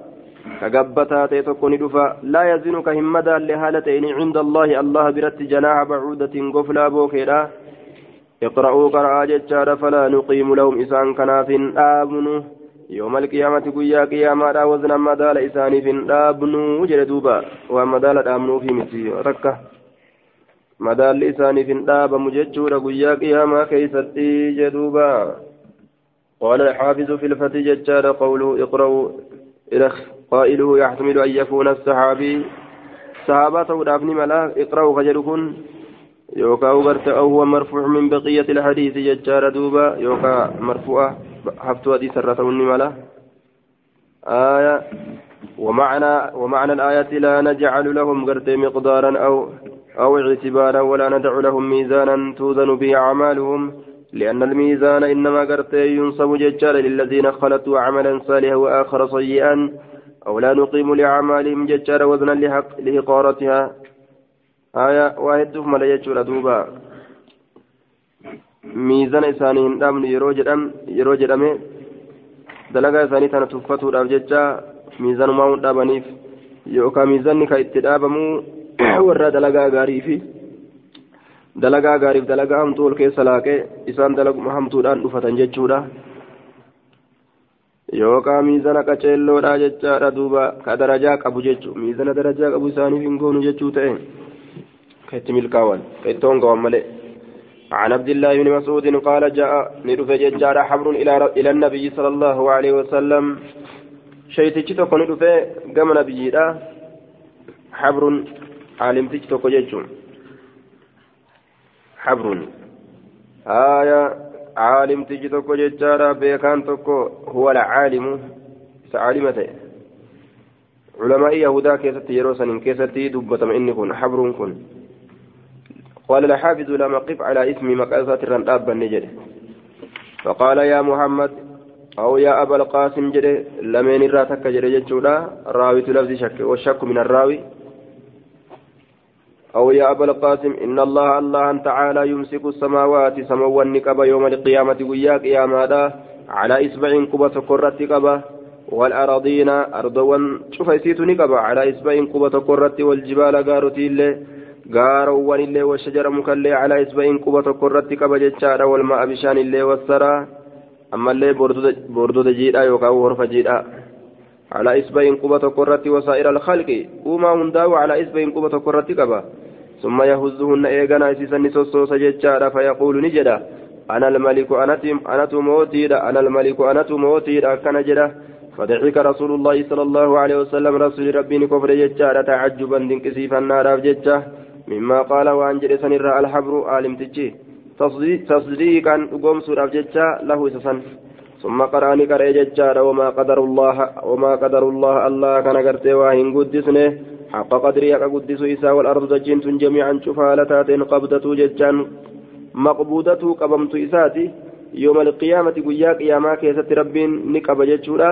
B: كقبتا تيتكو ندفع. لا يزن كهمدا لهالتين عند الله. الله برت جناح بعودة قفلا بوكيرا. اقرأوا قرأ ججار فلا نقيم لهم إسان كناف آمن يوم القيامة قيا قياما. وزن مدال إسان في آبنو. جلدوبا ومدال آمنو في مثل ركة. Madaalli isaaniif hin dhaabamu jechuudha guyyaa qiyaamaa keeysatti jedhuuba قال الحافظ في الفتح ججار قوله اقرأوا قائله يحتمل أن يكون الصحابي صحابته دافني ملا اقرأوا خجلكن يوكا أوبرت أو هو مرفوع من بقية الحديث ججار دوبا يوكا مرفوعة حفتوا دي سرتوني ملا آية ومعنى ومعنى الآية لا نجعل لهم قرت مقدارا أو أو اعتبارا ولا ندع لهم ميزانا توزن به أعمالهم لأن الميزان إنما قرت ينصب ججال للذين خلطوا عملا صالحا وآخر سيئا أو لا نقيم لأعمالهم ججال وزنا لحق لإقارتها آية واحد ملا ججال دوبا. ميزان إساني هندام yeroo jedhame dalagaa isaanii tana tuffachuudhaaf jecha miizanumaa hundhaabaniif yookaan miizanni kan itti dhaabamu warra dalagaa gaarii fi dalagaa gaariif dalagaa hamtuu ol keessa laaqee isaan dalaguma hamtuudhaan dhufatan jechuudha yookaan miizana qaceelloodha jechaadha duuba ka darajaa qabu jechuudha miizana darajaa qabu isaaniif hin goonu jechuu ta'e ka itti milkaa'an ka itti hongawan malee. عن عبد الله بن مسعود قال جاء ندف ججار حبر إلى إلى النبي صلى الله عليه وسلم شيء تكون ندف قام نبي حبر aya caalimtichi tokko jechaadha beekaan tokko huwa alcaalimu isa caalima ta'e culamaa'ii yahudaa keessatti yeroo sanin keessatti dubbatama inni kun xabruun kun قال الحافظ لم أقف على اسم مقاسات الرنداب النجد فقال يا محمد أو يا أبا القاسم جده لمن الراتك جده جده راوي لفظ شك والشك من الراوي أو يا أبا القاسم إن الله الله تعالى يمسك السماوات سموا النكبة يوم القيامة ويا قياما على إسبع قبة كرة قبة والأراضين أرضوا شوف يسيت نكبة على إسبع قبة كرة والجبال قارتي اللي قاروا اللي والشجر مكلي على إسبع قبة كرة قبة جتشارة والماء بشان اللي والسرى أما اللي بردو جيدا يوكا ورف جيدا. على إسبع قبة كرة وسائر الخلق وما هنداو على إسبع قبة كرة قبة. ثم يهزهن إيغانا إسيسن سوسوس ججارا فيقول نجدا أنا الملك أنا تموتيدا أنا الملك أنا تموتيدا كان جدا. فضحك رسول الله صلى الله عليه وسلم رسول ربي كفر ججارا تعجبا دنكسيفا نارا ججا مما قال وأن جلسن الرأى الحبر عالم تجي. تصديقا قوم سورة ججا له إسسن. ثم قرأني قرأ ججارا وما قدر الله وما قدر الله الله كان قرتي واهن قدسنه. حق قدري قدس إساء والأرض دجنت جميعا شفالتات قبضة ججان مقبوضة قبمت إساتي يوم القيامة قيا قياما كيست ربين نقب ججورا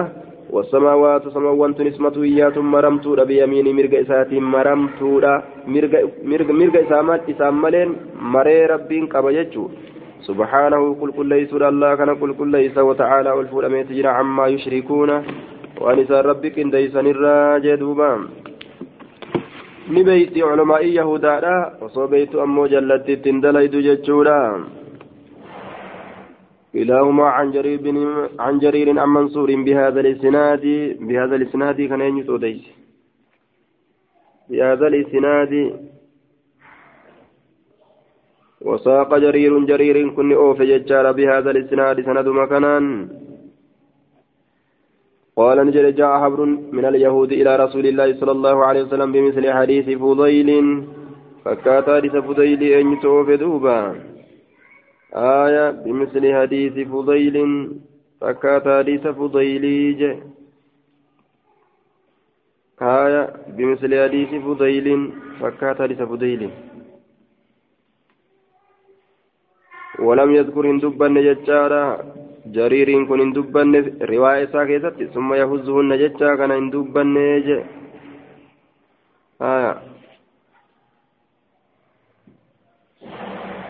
B: والسماوات سماوان نسمة إيات مرمتورا بيمين مرق إساتي مرمتورا مرق مرق مرق إسامات إسامالين مري ربين قب ججور سبحانه قل كل ليس الله كان قل كل ليس وتعالى والفول أميت عما يشركون وأنسان ربك إن ديسن الراجدوبان
A: نبيت علماء يهودا وصوبيت أمو جلت تندليد جتشودا كلاهما عن جرير بن عن جرير عن منصور بهذا الاسناد بهذا الاسناد كان ينسوديس بهذا الاسناد وساق جرير جرير كن ججار بهذا الاسناد سند مكانان قال نجد جاء حبر من اليهود إلى رسول الله صلى الله عليه وسلم بمثل حديث فضيل. فكات حديث فضيل أن يتوفي دوبا. آية بمثل حديث فضيل. فكات حديث فضيل. آية بمثل حديث فضيل. فكات حديث فضيل. ولم يذكر هندبا نججارا جرير كن هندبا رواية ساكتة ثم يهزهن ججا كان هندبا نيج آية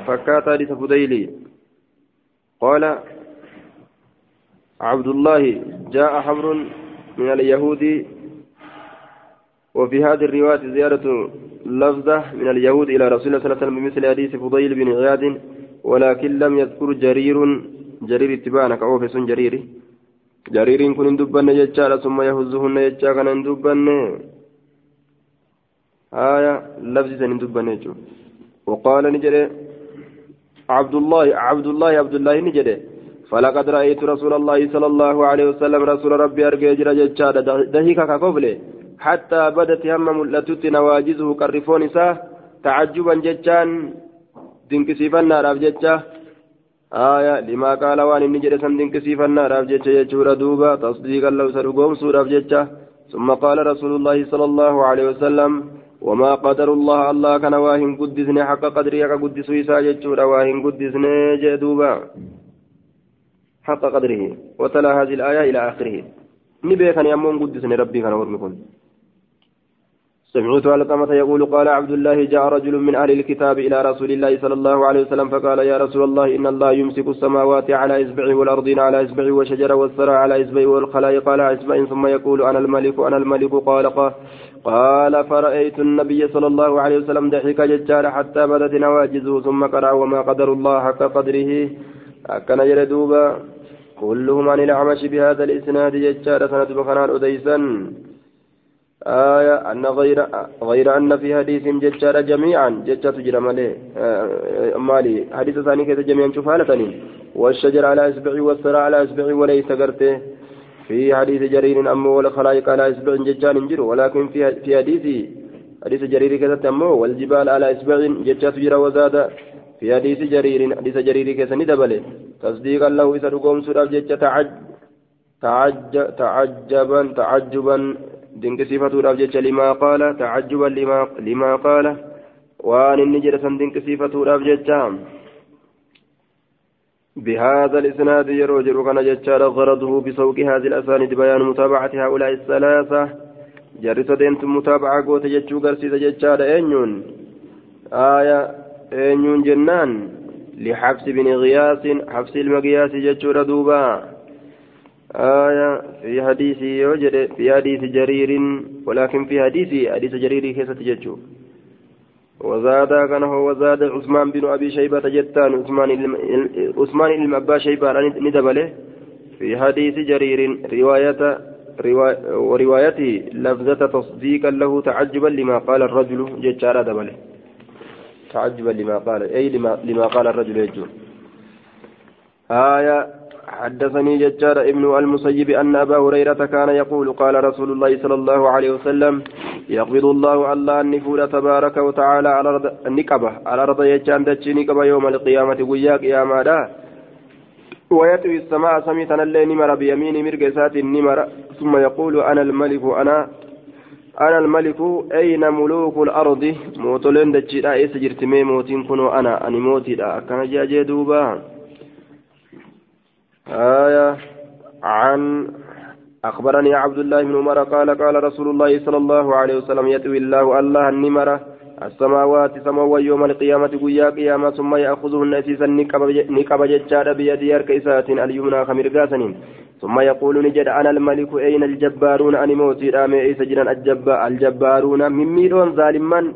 A: فكات حديث فضيلي قال عبد الله جاء حمر من اليهود وفي هذه الرواية زيارة لفظة من اليهود إلى رسول الله صلى الله عليه وسلم بمثل حديث فضيل بن عياد ولكن لم يذكر جرير جرير اتبانا كأوفس جرير. جرير كن اندبن جتشارا ثم يهزهن جتشا كان اندبن. آية لفظ سن اندبن وقال نجري عبد الله عبد الله عبد الله نجري فلقد رأيت رسول الله صلى الله عليه وسلم رسول ربي أرجع جرى جتشارا دهيكا كقبله حتى بدت هم ملتت نواجزه كالرفون تعجبا جتشان dinqisiifannaadhaaf jecha آية لما قال وان إني جرى سن دنكسيفنا راف جتشا يجور دوبا تصديقا لو سرقوم سورة جتشا ثم قال رسول الله صلى الله عليه وسلم وما قدر الله الله كان واهن قدسني حق قدري حق قدس ويسا جتشورا واهن قدسني جدوبا حق قدره وتلا هذه الآية إلى آخره نبي كان يمون قدسني ربي كان ورمكم سمعت علقمة يقول قال عبد الله جاء رجل من أهل الكتاب إلى رسول الله صلى الله عليه وسلم فقال يا رسول الله إن الله يمسك السماوات على إصبعه والأرضين على إصبعه والشجر والثرى على إصبعه والخلائق على إصبع ثم يقول أنا الملك أنا الملك قال قال فرأيت النبي صلى الله عليه وسلم ضحك ججار حتى بدت نواجزه ثم قرأ وما قدر الله حق قدره. أكن يردوبا كلهم عن الأعمش بهذا الإسناد ججار سند بخنان أديسا آية أن غير غير أن في حديث ججار جميعا ججة تجرى مالي آه مالي. حديث ثاني كذا جميعا شوف حالتني والشجر على إصبعي والثرى على إصبعي وليس قرته. في حديث جرير أمه والخلائق على إصبع ججان انجر ولكن في في حديث حديث جرير كذا أمه والجبال على إصبع ججة تجرى وزاد. في حديث جرير حديث جرير كذا ندبله. تصديقا له إذا رقوم سورة ججة تعج تعج تعجبا تعجبا. Dinqisiifatuudhaaf jecha limaa qaala tacajjuban limaa qaala waan inni jedhe san dinqisiifatuudhaaf jecha بهذا الإسناد يروج كان جتشار غرضه بسوق هذه الأسانيد بيان متابعة هؤلاء الثلاثة. جرس دينت متابعة قوت جتشو قرسيس جتشار أنيون. آية أنيون جنان. لحبس بن غياس حبس المقياس جتشو ردوبا. آية في حديث يوجد في حديث جرير ولكن في حديث حديث جرير كيف تججو وزاد كان هو وزاد عثمان بن أبي شيبة جتان عثمان عثمان بن أبا شيبة ندبله في حديث جرير رواية وروايته لفظة تصديقا له تعجبا لما قال الرجل جتشارا دبله تعجبا لما قال أي لما, لما قال الرجل يجو. آية حدثني ججار ابن المسيب أن أبا هريرة كان يقول قال رسول الله صلى الله عليه وسلم يقبض الله الله النفور تبارك وتعالى على أرض النكبة على أرض يجان دتشي نكبة يوم القيامة ويا قيامة دا. ويتوي السماء سميتنا الليل نمر بيمين مرقسات النمر ثم يقول أنا الملك أنا أنا الملك أين ملوك الأرض؟ موتولين دتشي لا إسجرت مي موتين كنو أنا أني موتي دا. كان جاجي دوبا. آية عن أخبرني عبد الله بن عمر قال قال رسول الله صلى الله عليه وسلم يتوي الله الله النمرة السماوات سماوات يوم القيامة قيا قيامة ثم يأخذهن أسيسا نقب ججار بيدي أركيسات اليمنى خمرقاسن ثم يقول نجد أنا الملك أين الجبارون أني موتي رامي إيسا جنان الجبارون من ميلون ظالما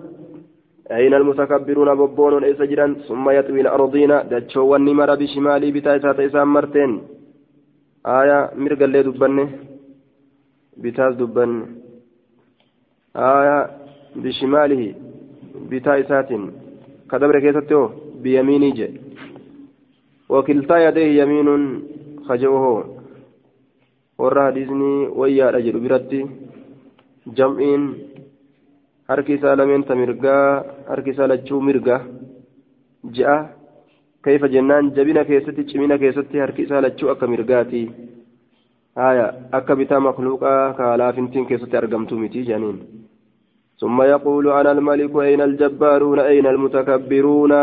A: أين المتكبرون ببون إيسا جنان ثم يطوي الأرضين. دجو والنمر بشمالي بتايسات إسام مرتين. آية مرقل لي دبني بتاس دبني آية بشماله bitaa isaatiin ka dabre keessatti hoo biyamiinii jedhe wakiltaa yadeehi yamiinuun kaje'u hoo warra hadiisnii harki isaa lameen ta mirgaa harki isaa lachuu mirga je'a kayfa jennaan jabina keessatti cimina keessatti harki isaa lachuu akka mirgaati haya akka bitaa makluuqaa ka laafintiin keessatti argamtu miti jedhaniin ثم يقول أنا الملك أين الجبارون أين المتكبرون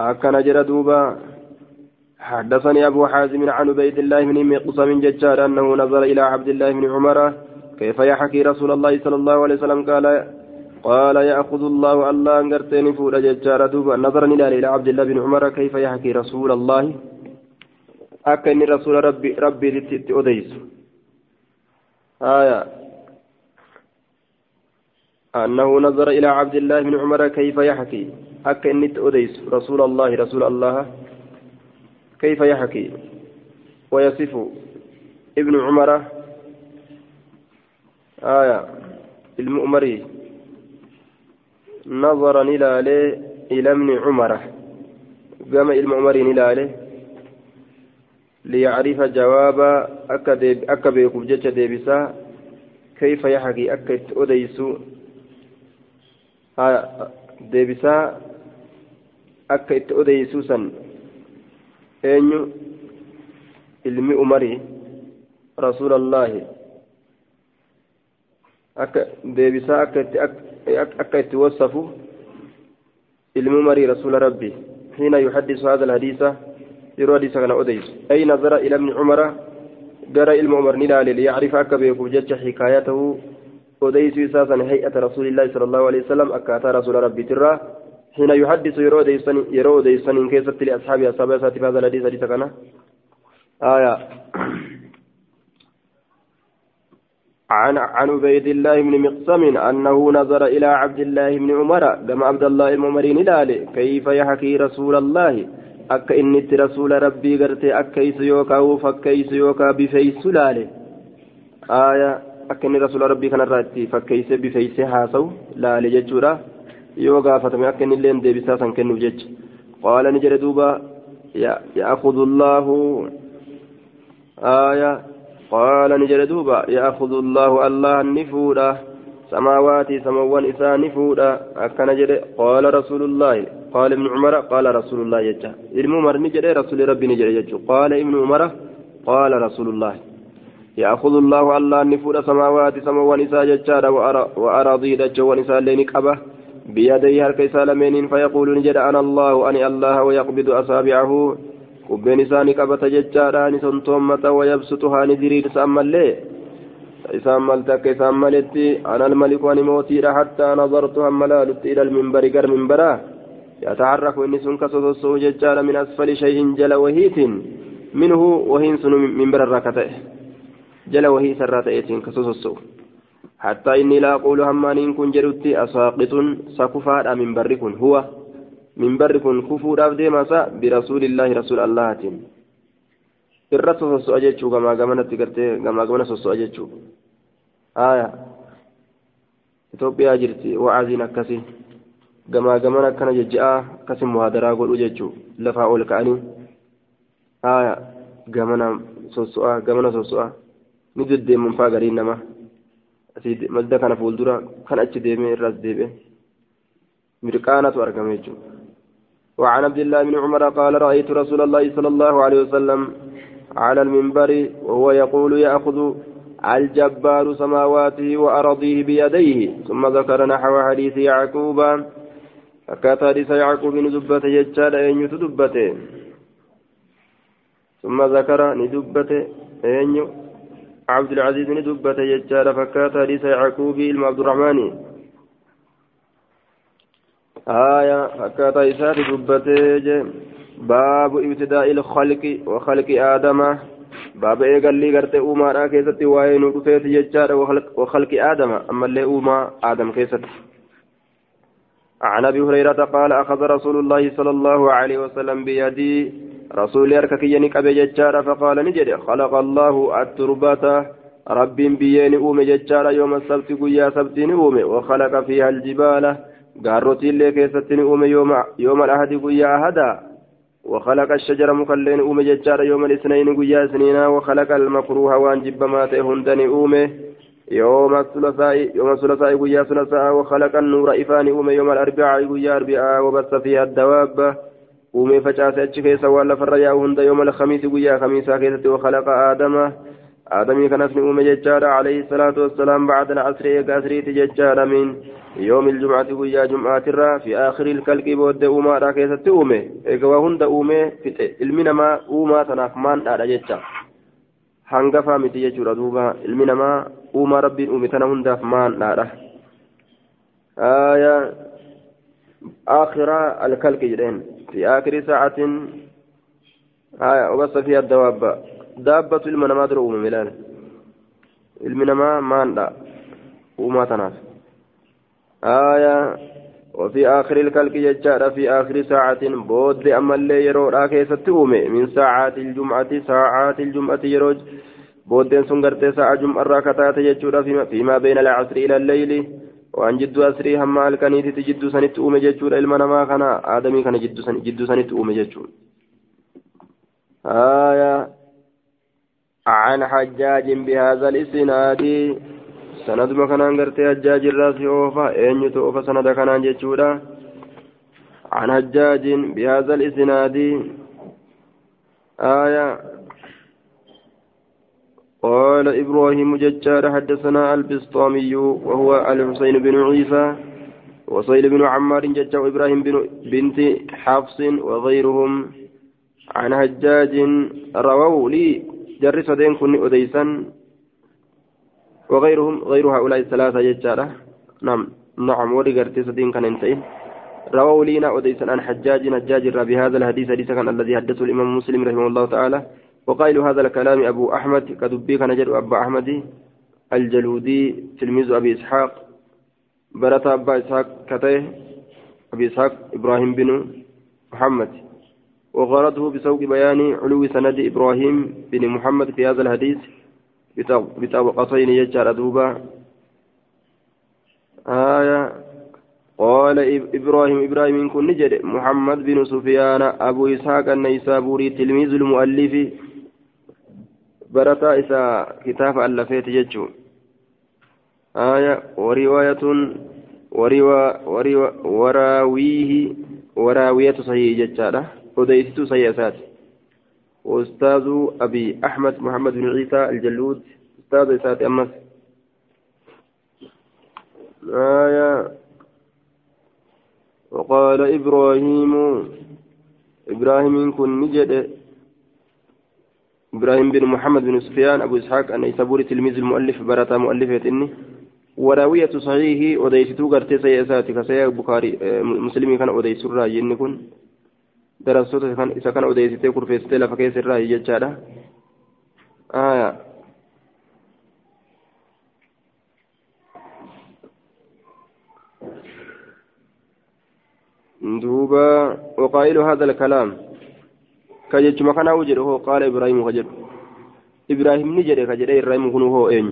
A: أكن جرى دوبا حدثني أبو حازم عن عبيد الله بن مقسم ججار أنه نظر إلى عبد الله بن عمر كيف يحكي رسول الله صلى الله عليه وسلم؟ قال قال يأخذ الله الله أنقرتين فور ججار دوبا نظرا إلى عبد الله بن عمر كيف يحكي رسول الله؟ أكن رسول ربي ربي أديس. آية. أنه نظر إلى عبد الله بن عمر كيف يحكي؟ أك إنت أديس. رسول الله رسول الله. كيف يحكي؟ ويصف ابن عمر آية المؤمري نظرا إلى إلى ابن عمر. قام المؤمري إلى ليعرف جواب أكا بيكوب جتش ديبسا. كيف يحكي أكا أديس akka itti odeessuu san eenyu ilmi umarii rasuulallaahi akka deebisaa akka itti akka itti wasafu ilmi umarii rasuula rabbi حين يحدث هذا الحديث يروى حديث كان أديس. أي نظر إلى ابن عمر؟ جرى علم عمر نلال ليعرف أكبر يكوجت حكايته. وديس إساسا هيئة رسول الله صلى الله عليه وسلم أكاتا رسول ربي ترى. حين يحدث يرو ديسن يرو ديسن إن كيست لأصحابه أصحابه ساتي هذا الحديث حديث كان. آية. عن عن عبيد الله بن مقسم أنه نظر إلى عبد الله بن عمر كما عبد الله الممرين لالي كيف يحكي رسول الله akka inni itti rasuula rabbii gartee akkaysu yookaa uf akkaysu yookaa bifeeysu laale aya akka inni rasuula rabbii kanarraa itti fakkeeyse bifeeyse haasawu laale jechuudha yoo gaafatame akka inni illee deebisaa san kennuuf jecha qaala ni jedhe duuba jedhe duuba ya'khudhu allahu allah ni fuudha samaawaati samawwan isaa ni fuudha akkana jedhe qaala rasuulullaahi qaala ibnu cumara qaala rasuulullaahi jecha ilmi umar ni jedhe rasuuli rabbi ni jedhe jechu qaala ibnu umara qaala rasuulullaahi يأخذ الله الله نفور سماوات سموان إساء ججارا وأراضي دجوان إساء لين قبه بيديه هرك إساء لمن فيقول نجد أنا الله أني الله ويقبض أصابعه قبين إساء نقبة ججارا نسن تومة ويبسطها ندرير سأمالي إساء ملتك إساء ملتي أنا الملك وأني موتي حتى نظرت هملالت إلى المنبر قر منبرا يتعرف إني سنك سوسو ججارا من أسفل شيء جل وهيت منه وهين سن منبر الركته جل وهي سرات ايتين كسوسو حتى إني لا أقول همانين كن جرتي أساقط سكفار من بركن هو من بركن كفور أبدي مسا برسول الله رسول الله تين irra sososo'a jechuu gamaa gamanatti gartee gamaa gamana soso'a jechuu aya Itoophiyaa jirti wa'aaziin akkasi gamaa gamana akkana jejja'a akkasi muhaadaraa godhu jechuu lafaa ol ka'anii aya gamana soso'a gamana soso'a ni deddeeman faa gariin nama madda kana fuuldura kan achi deemee irraas deebi'e mirqaanatu argame jechuudha وعن عبد الله بن عمر قال رأيت رسول الله صلى الله عليه وسلم على المنبر وهو يقول يأخذ الجبار سماواته وأرضيه بيديه ثم ذكر نحو حديث يعقوب فكات حديث يعقوب ندبت يجال أن يتدبته. ثم ذكر ندبت أن عبد العزيز ندبت يجال فكات حديث يعقوب المعبد الرحمن. آية فكاتا إساتي دبتي باب ابتداء الخلق وخلق آدم. باب إيقال لي قرتي أوما كيستي وين ودفيت ججار وخلق آدم. أما اللي أوما آدم كيست عن أبي هريرة قال أخذ رسول الله صلى الله عليه وسلم بيدي. رسول يركك ينك أبي ججار فقال نجد خلق الله التربة. رب بيين أومي ججار يوم السبت قيا سبت أومي. وخلق فيها الجبال. قارتي اللي كيستني أومي يوم, يوم الأحد قيا أهدا وخلق الشجر مكلين أومي ججار يوم الاثنين قيا سنينا وخلق المكروه وان جب ما تهندني أومي يوم الثلاثاء يوم الثلاثاء قيا ثلاثاء وخلق النور إفان أومي يوم الأربعاء قيا أربعاء وبث فيها الدواب أومي فجأة أتشكيس ولا فريا هند يوم الخميس قيا خميسا كيست وخلق آدم آدمي كانت نؤم ججارة عليه الصلاة والسلام بعد العصر قاسري تججارة من يوم الجمعة ويا جمعة في آخر الكلك بود أوما راكيسة تؤمي إقوى هند أومي في المنما أوما تنافمان على miti jechuudha duuba ilmi namaa uumaa rabbiin uume tana hundaaf maan dhaadha آية آخر الكلك جدين. في آخر ساعة آية وبس فيها الدواب. دابة dura uumame ilaale ilmi namaa maandha uumaa tanaaf آية وفي آخر الكلك يجار في آخر ساعة بود أما اللي يرو كيست أومي من ساعات الجمعة ساعات الجمعة يروج بودين سنغرت ساعة جمعة راكتات يجور فيما, فيما بين العصر إلى الليل وأن جد أسري هم الكنيت تجد سنت أومي ججور المنما كان آدمي كان جد سنت جد سنت أومي ججور آية عن حجاج بهذا الإسناد سند مكان غرتي حجاج الراس أوفا أين يتوفى سند كان جتشورا عن حجاج بهذا الإسناد آية قال إبراهيم ججار حدثنا البسطامي وهو الحسين بن عيسى وصيل بن عمار ججار إبراهيم بن بنت حفص وغيرهم عن حجاج رووا لي جر سدين كن أديسا وغيرهم غير هؤلاء الثلاثة ججارة نعم نعم ولي قرتي سدين كان انتهي. رووا لينا أديسا عن حجاج حجاج بهذا الحديث حديث كان الذي حدثه الإمام مسلم رحمه الله تعالى. وقائل هذا الكلام أبو أحمد كدبي كان أبا أحمد الجلودي تلميذ أبي إسحاق برت أبا إسحاق كتيه أبي إسحاق إبراهيم بن محمد. وغرضه بسوق بيان علو سند إبراهيم بن محمد في هذا الحديث. بطبقتين يجعل دوبا. آية. قال إبراهيم إبراهيم كن نجد. محمد بن سفيان أبو إسحاق النيسابوري تلميذ المؤلف. برتا إسا كتاب ألفيت يجو آية. ورواية. وروا وروا وراويه. وراوية صحيح ججالة أديتو سياسات وأستاذ أبي أحمد محمد بن عيسى الجلود. أستاذ إسات أمس. آية. وقال إبراهيم. إبراهيم كن نجد. إبراهيم بن محمد بن سفيان. أبو إسحاق أن يسابوري تلميذ المؤلف برata مؤلفة إني. وراوية صحيح أديتو قرتي سياسات كسيا بخاري مسلمي كان أديتو الراجي كن darastoota isa kana odeessitee kurfeessitee lafa keessa irraa jechaadha. Aya. دوبا وقائل هذا الكلام كجت ما كان وجد هو قال إبراهيم كجد إبراهيم نجد كجد إبراهيم كن هو اين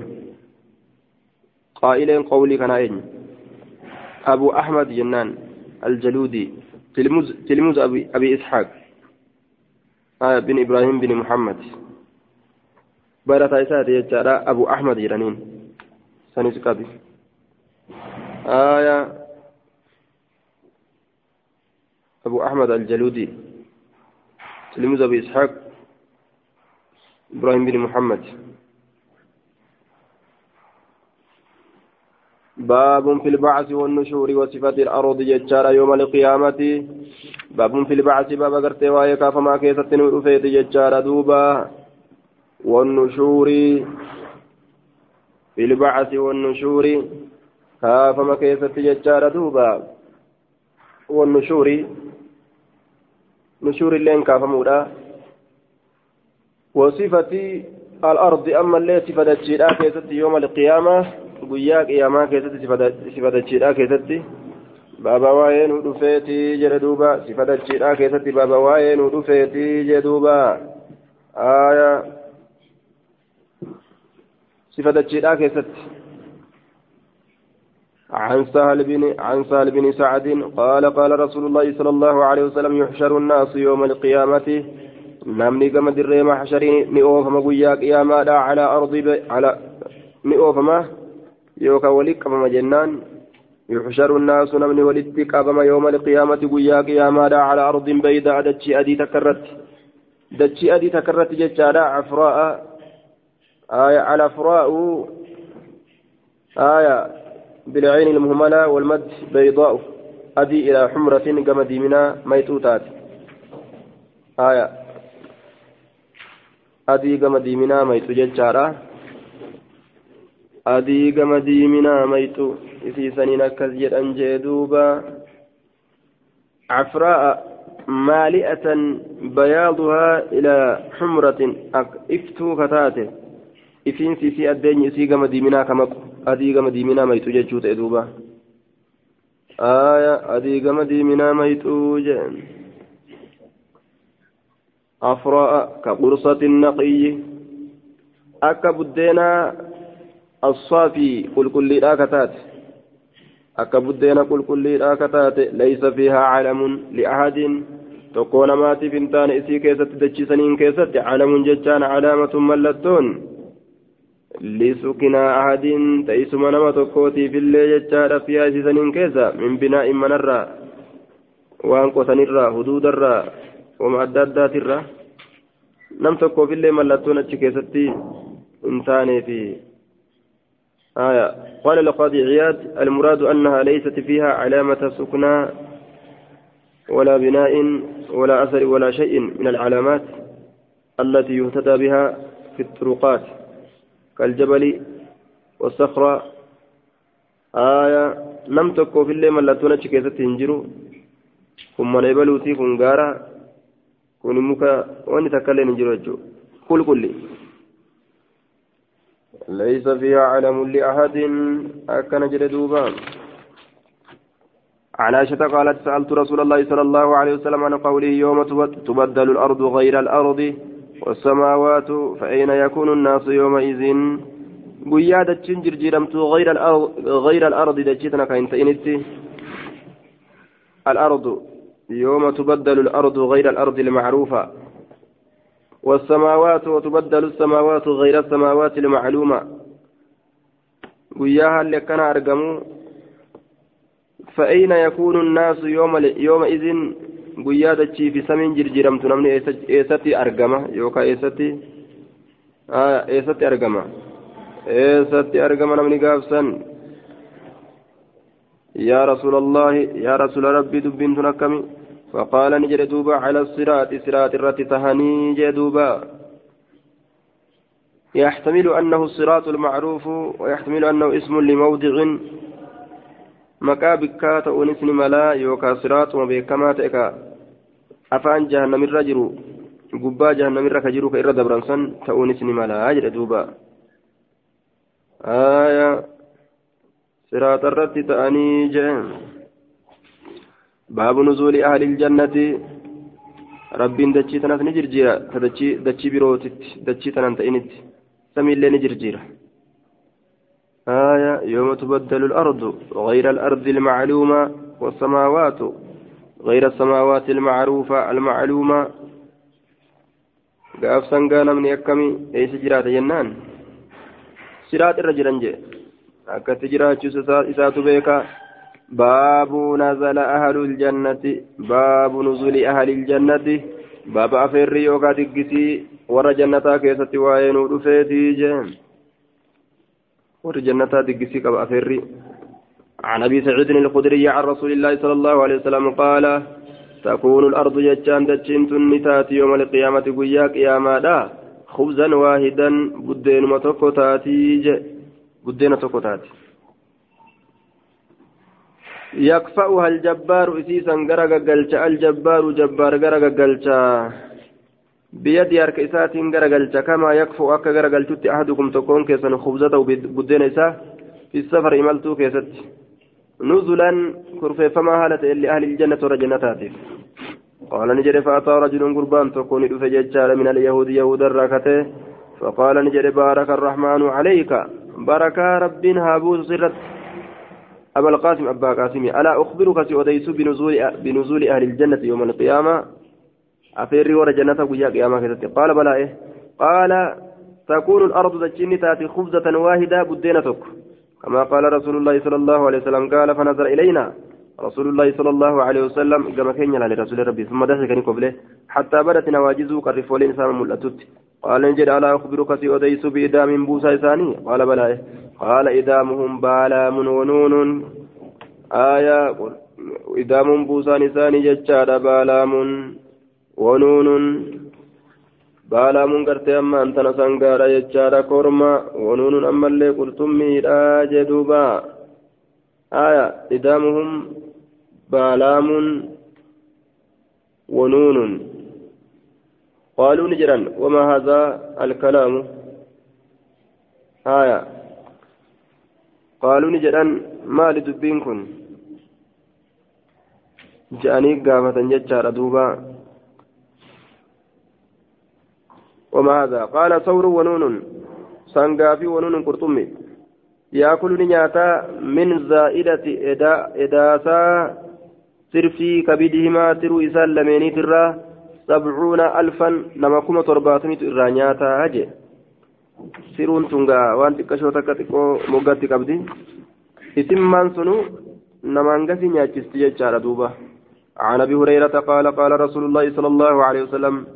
A: قائلين قولي كان اين ابو احمد جنان الجلودي تلميذ تلميذ أبي, أبي إسحاق. آه بن إبراهيم بن محمد. بارة إسات يجارة أبو أحمد جرانين. سنس كابي آية. أبو أحمد الجلودي. تلميذ أبي إسحاق. إبراهيم بن محمد. باب في البعث والنشور وصفة الأرض ججار يوم القيامة. باب في البعث باب قرت وايكا فما كيست نرفيت ججار دوبا. والنشور في البعث والنشور كافما كيست ججار دوبا. والنشور نشور اللين كافمودا وصفة الأرض أما اللي صفة يوم القيامة. Guyyaa qiyaamaa keessatti sifatachiidhaa keessatti baaba waa'ee nu dhufeetii jedhe duuba sifatachiidhaa keessatti baaba waa'ee nu dhufeetii jedhe duuba aayaa sifatachiidhaa keessatti عن سهل بن عن سهل بن سعد قال قال رسول الله صلى الله عليه وسلم يحشر الناس يوم القيامة نمني كما دري محشرين نئوفما قيا قياما على أرض على نئوفما يوكا ولك كما جنان يحشر الناس نمني ولدت كما يوم القيامة قيا قياما على أرض بيضاء دتشي أدي تكرت دتشي أدي تكرت جتشارا عفراء آية على فراء آية بالعين المهملة والمد بيضاء أدي إلى حمرة كما ديمنا ميتوتات آية أدي كما ديمنا ميتو جتشارا adii gama diiminaa mayxu isiisaniin akkas jedhan jee duuba cafraa'a maali'atan bayaaduhaa ilaa xumratin iftuu kataate ifiinsi isii addeenyi isii gama diiminaa kamaqu adii gama diiminaa mayxu jechuu ta'e duuba aya adii gama diiminaa mayxuu jeen afraa'a ka qursati naqiyyi akka buddeenaa الصافي قل كل لا كتات akka buddeena qulqulliidhaa kataate laysa fiihaa calamun li'ahadin tokkoo namaatiif hin taane isii keessatti dachiisaniin keessatti calamun jechaan calaamatun mallattoon lisukinaa ahadin ta'isuma nama tokkootiifillee jechaadha fiyaa isiisaniin keessa min binaa'in manarraa waan qotanirraa huduudarraa wama adda addaatirraa nam tokkoofillee mallattoon achi keessatti hin taaneefi آية. قال القاضي عياد المراد أنها ليست فيها علامة سكنى ولا بناء ولا أثر ولا شيء من العلامات التي يهتدى بها في الطرقات. كالجبل والصخرة. آية. لم تكو في الليل لا تنشك تنجرو. ثم نبلوتي كنغارا كن مكا وان تكلم نجرو كل كل ليس فيها علم لأحد. أكن جلدوبا عن عائشة قالت سألت رسول الله صلى الله عليه وسلم عن قوله يوم تبدل الأرض غير الأرض والسماوات فأين يكون الناس يومئذ؟ guyyaa dachiin jirjiiramtu غير الأرض دجتنا كاين تئنتي الأرض. يوم تبدل الأرض غير الأرض المعروفة. والسماوات وتبدل السماوات غير السماوات المعلومة وياها اللي كان أرقموا فأين يكون الناس يوم يومئذ قيادة في سمين جرجرمت نمني إيستي أرقمة يوكا إيستي آه إيستي أرقمة إيستي أرقمة نمني قافسا يا رسول الله يا رسول ربي دبين تنكمي. فقال نجد دوبا على الصراط صراط الرت تهني جدوبا يحتمل أنه الصراط المعروف ويحتمل أنه اسم لموضع مكابك تؤنسني ملا يوكا صراط وبكما تأكا أفان جهنم الرجل قبا جهنم الركجر كإرى دبرنسان تؤنسني ملا أجر دوبا. آية صراط الرت تأني جهنم باب نزول أهل الجنة. رب دتشي تنات نجرجيرا تدتشي دتشي بروتت دتشي تنان تئنت سمي اللي نجرجيرا آية يوم تبدل الأرض غير الأرض المعلومة والسماوات غير السماوات المعروفة المعلومة. قاف سنقانا من يكمي أي سجرات جنان. سرات الرجل أنجي أكا تجرات إسات بيكا. باب نزل أهل الجنة باب نزول أهل الجنة. باب أفر يوكا تقسي ور جنة كيست وين ودفيتي جن ور جنة تقسي كب أفر. عن أبي سعيد الخدري عن رسول الله صلى الله عليه وسلم قال تكون الأرض جتان دجين تنتات يوم القيامة قياك يا مادا خبزا واحدا بدين متوكو تاتي بدين تاتي. يكفأها الجبار إسيسا غرق قلشا الجبار جبار غرق قلشا بيد يارك إساتين غرق قلشا كما يكفو أكا غرق قلشت أحدكم تكون كيسا خبزته بدين إسا. في السفر إمالتو كيست. نزلا كرفي فما هالت إلا أهل الجنة ورجنتاتي قال نجد فأتى رجل قربان تكون فججال من اليهود يهود الراكته فقال نجد بارك الرحمن عليك. بركة رب هابوس سرت أبا القاسم أبا قاسم ألا أخبرك سأديس بنزول بنزول أهل الجنة يوم القيامة؟ أفيري ورا جنة ويا قيامة قال بلى إيه؟ قال تكون الأرض تجني تأتي خبزة واحدة بدينتك. كما قال رسول الله صلى الله عليه وسلم قال فنظر إلينا. رسول الله صلى الله عليه وسلم كما كان على رسول ربي ثم دخل قبله حتى بدت نواجزه قرف ولين سام ملأتت قال نجد ألا أخبرك سأديس بإدام بوسى ثاني قال بلى قال إدامهم بالام ونون آية إدام بوسى ثاني ججار بالام ونون baalaamuun gartee amma antana sangaadha jechaadha korma wanuunun ammallee qurxummiidha jedhuuba aya idaamuhum ni jedhan wamaa haadhaa alkalaamu aya qaaluu ni jedhan maali dubbiin kun je'anii gaafatan jechaadha duuba وما هذا قال ثور ونون سنغافي ونون قرطمي يأكل نياتا من زائدة إدا إداسا كبدهما ترو إسال لميني ترى سبعون ألفا نما كما ترباتني ترى نياتا هجي siruun tungaa waan xiqqashoo takka xiqqoo moggaatti qabdi. Isimmaan sunu? Namaan gasii nyaachisti jechaadha duuba. عن ابي هريره قال قال رسول الله صلى الله عليه وسلم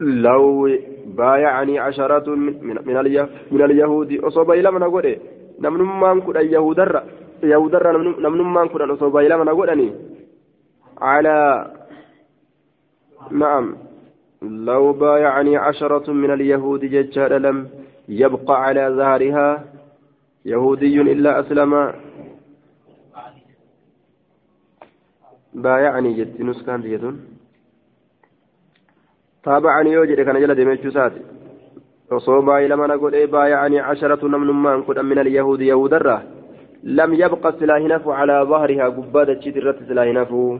A: لو بايعني عشرة من, من, اليهود أصوب إلى من أقول نمن من كن نمن من كن أصوب إلى من أقول على نعم. لو بايعني عشرة من اليهود ججال لم يبقى على ظهرها يهودي إلا أسلم. بايعني جت نسكان ديتون تابعني يوجد كان جل دمشق ساتي وصوبا إلى من أقول إيه بايعني عشرة نمن من كن من اليهود يهودرة. لم يبقى سلاح نفو على ظهرها قبادة شترة سلاح نفو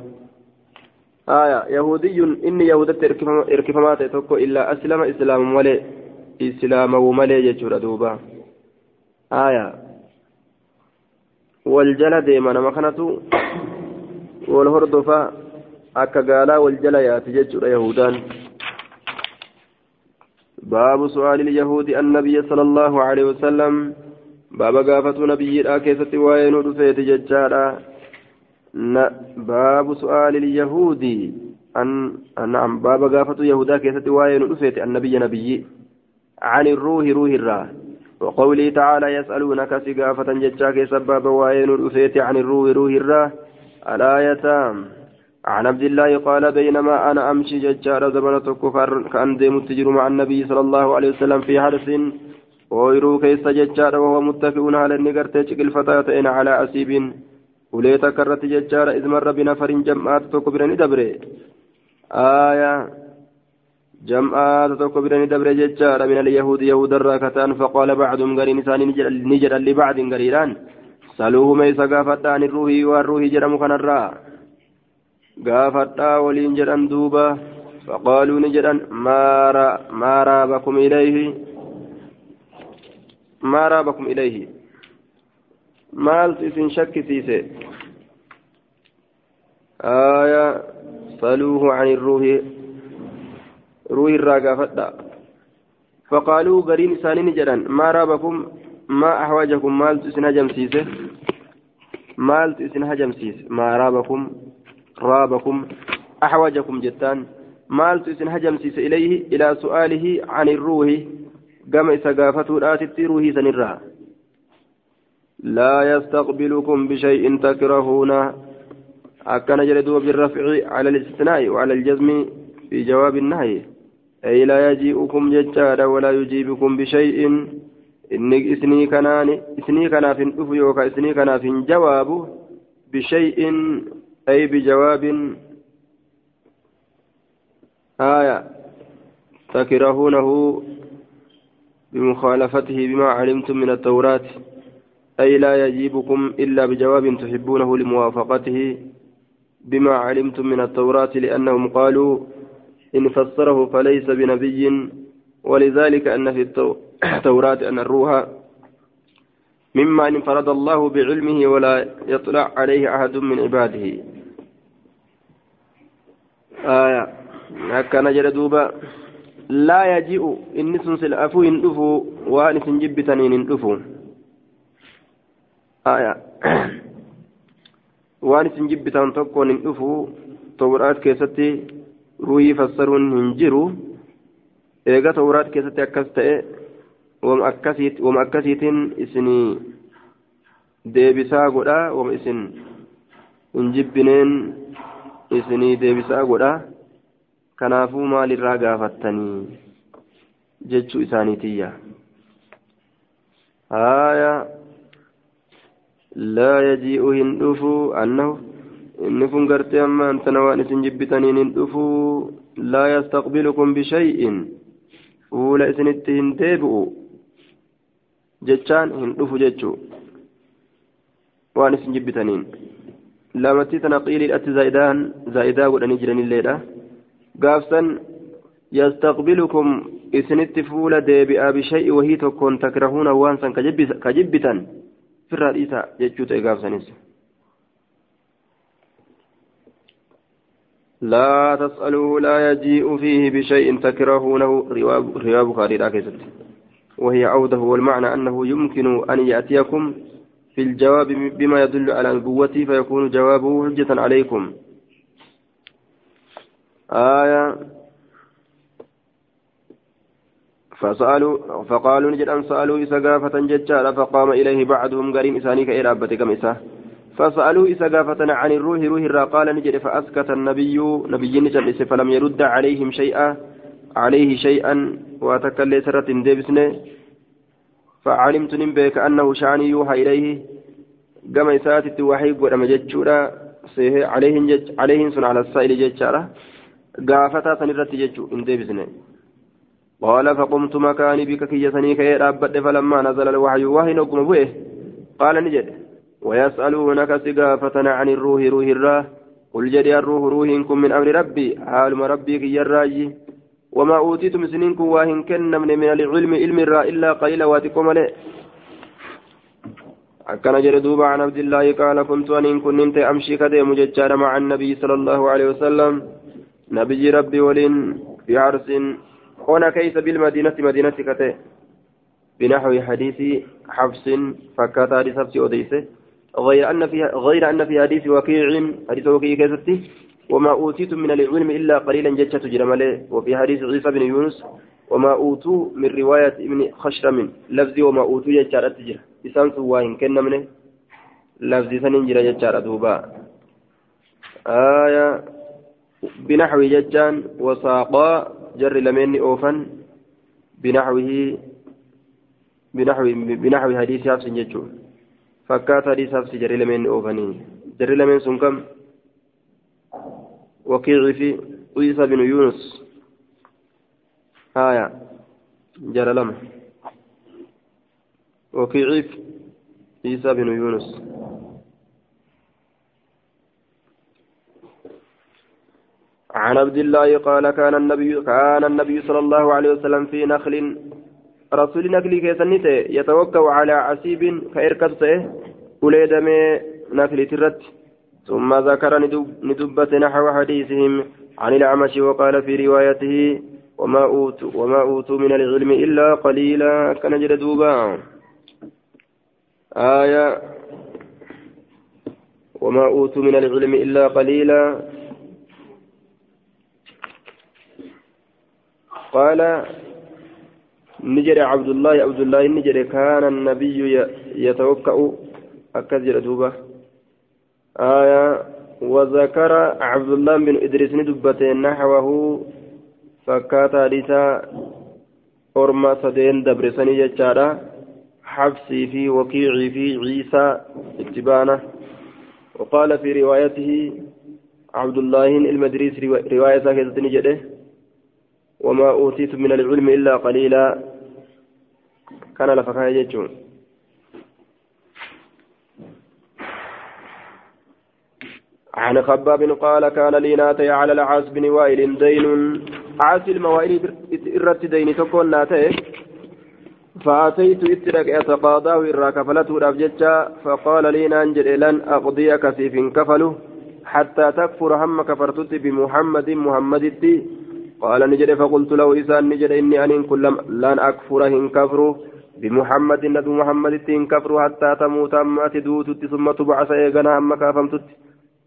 A: آية يهودي إني يهودت إركفمات تكو إلا أسلم إسلام ملي إسلام وملي يجور دوبا. آية. والجلد من مخنته والهردفة wal jala yaate jechuudha yahudaan باب سؤال اليهود النبي صلى الله عليه وسلم باب قافة نبي الآكيسة وين رفيت ججارا باب سؤال اليهود أن نعم باب قافة يهودا كيسة وين رفيت النبي نبي عن الروح روح الراه وقوله تعالى يسألونك سقافة ججا كيسة باب وين رفيت عن الروح روح الراه الآية عن عبد الله قال بينما أنا أمشي زمن كفر كأن ديمت مع النبي صلى الله عليه وسلم في حرس ويرو كيس ججار وهو متكئ على النقر تشك الفتاتين على أسيب وليت كرت ججار إذ مر بنفر جمعات تكبرني دبري آية جمعات تكبرني دبري ججار من اليهود يهود الراكتان فقال بعضهم قرين نسان نجر لبعض قريران سألوه ميسا قافت عن الروح والروح جرم كان gaafadhaa waliin jedhan duuba. Faqaaluu ni jedhan maa raabakum ilayhi? Maa raabakum ilayhi maaltu isin shakkisiise aya saluuhu can irruuhi ruuhi irraa gaafadha faqaaluu gariin isaanii ni jedhan maa raabakum maa ahwajakum maaltu isin hajamsiise maaltu isin hajamsiise maa raabakum رابكم أحوجكم جتان مالت إسن هجم سيس إليه إلى سؤاله عن الروح قام إسقافته الآتت روحي سنرها لا يستقبلكم بشيء تكرهونه أكن جلدوا بالرفع على الاستثناء وعلى الجزم في جواب النهي أي لا يجيئكم ججالا ولا يجيبكم بشيء إني إسني كنان إسني كناف أفيوك إسني كناف جوابه بشيء أي بجواب آية تكرهونه بمخالفته بما علمتم من التوراة أي لا يجيبكم إلا بجواب تحبونه لموافقته بما علمتم من التوراة لأنهم قالوا إن فسره فليس بنبي ولذلك أن في التوراة أن الروح مما انفرد الله بعلمه ولا يطلع عليه أحد من عباده. آية. هكذا جل دوبا. لا يجيء إن سنسل أفو إن دفو وأن سنجبتنين إن دفو آية tawraat keessatti ruhii fassaruun hin jiru eega tawraat keessatti akkas ta'e wama akkasiitiin isinii deebisaa godha wama isin hin jibbineen isinii deebisaa godha kanaafuu maalirraa gaafattanii jechuu isaaniitiyya haaya لا يجيء هندفو أنه إن فنقرت أما أنت نوان سنجبتنين هندفو لا يستقبلكم بشيء fuula isinitti hin deebi'u jechaan hin dhufu jechuu waan isin jibbitaniin lamattii tana qiiliidhatti zaa'idaa godhanii jiranilleedha fuula deebi'aa bishay'i wahii tokkoon takrahuuna waan san ka jibbitan firraa dhiisa jechuu ta'e gaafsanis لا تسألوه لا يجيء فيه بشيء تكرهونه رواية بخاري راكزت وهي عوده والمعنى أنه يمكن أن يأتيكم في الجواب بما يدل على نبوته فيكون جوابه حجة عليكم آية. فسألوا فقالوا نجد أن سألوا إذا قافة ججارة فقام إليه بعضهم قريم إسانيك إرابة كم إساه فسألوه قافتنا عن الروح روح الرا قال نجد فأسكت النبي نبي نجلس فلم يرد عليهم شيئا عليه شيئا وتكلي سرة ديبسنه فعلمت نبيك أنه شعني يوحى إليه. قام إساتت وحي ودم ججورا سيه عليهم جج عليهم سن على السائل ججارة قافتا سنرت ججو إن ديبسنه قال فقمت مكاني بك كي يسني كي فلما نزل الوحي وحي نقم به قال نجد ويسألونك سقافة عن الروح روح الراه قل جدي الروح روحكم من أمر ربي حالم ربي كي الراجي وما أوتيتم سنينكم واهن كن من, العلم علم الرا إلا قليلا واتكم عليه أكن جري دوبا عن عبد الله قال كنت أن كنت أمشي كديم ججار مع النبي صلى الله عليه وسلم نبي ربي ولين في عرس. هنا كيس بالمدينة مدينة كتي بنحو حديث حفص فكتا لسبس أديسه غير أن في غير أن في حديث وكيع حديث وكيع كذبته وما أوتيتم من العلم إلا قليلا جتة جرمله وفي حديث عيسى بن يونس وما أوتوا من رواية ابن خشرم. لفظي وما أوتوا جتة تجرى. إسان سواهن كن منه. لفظي سننجر جتة دوبا. آية بنحو ججان وساقا جر لمن أوفا بنحوه بنحو بنحو حديث حفص ججون fakkaata hadiisaaf si jarri lameen oofanii jarri lameen sun kam wakiicii fi ciisa binu yunus haya jara lama wakiiciif ciisa binu عن عبد الله قال كان النبي كان النبي صلى الله عليه وسلم في نخل. رسول نقلي كيسنيته يتوكل على عسيب كإركته وليدم نقلي ترت. ثم ذكر ندبة نحو حديثهم عن الأعمش وقال في روايته وما أوتوا وما أوتوا من العلم إلا قليلا كان دوبا. آية وما أوتوا من العلم إلا قليلا قال نجري عبد الله عبد الله نجري كان النبي يتوكأ. أكثر دوبة. آية وذكر عبد الله بن إدريس ندبة نحوه. فكات لسا أرما سدين دبرسني جتارا حبسي في وكيعي في عيسى اتبانه. وقال في روايته عبد الله المدريس رواية كذا نجده. وما أوتيت من العلم إلا قليلا. كان لفكاية جيتشون عن خباب قال كان لي ناتي على العاص بن وائل دين. عاص الموائل إرت دين تكون ناتي. فأتيت إترك أتقاضاه إرى كفلته الأبججة فقال لي نانجل لن أقضيك سيف كفله. حتى تكفر هم كفرتت بمحمد محمد قال نجد فقلت له إسان نجد إني أن كل لن أكفر إن كفر بمحمد ندو محمد إن كفر حتى تموت أما تدوت ثم تبعث إيغنا أما كافمتت.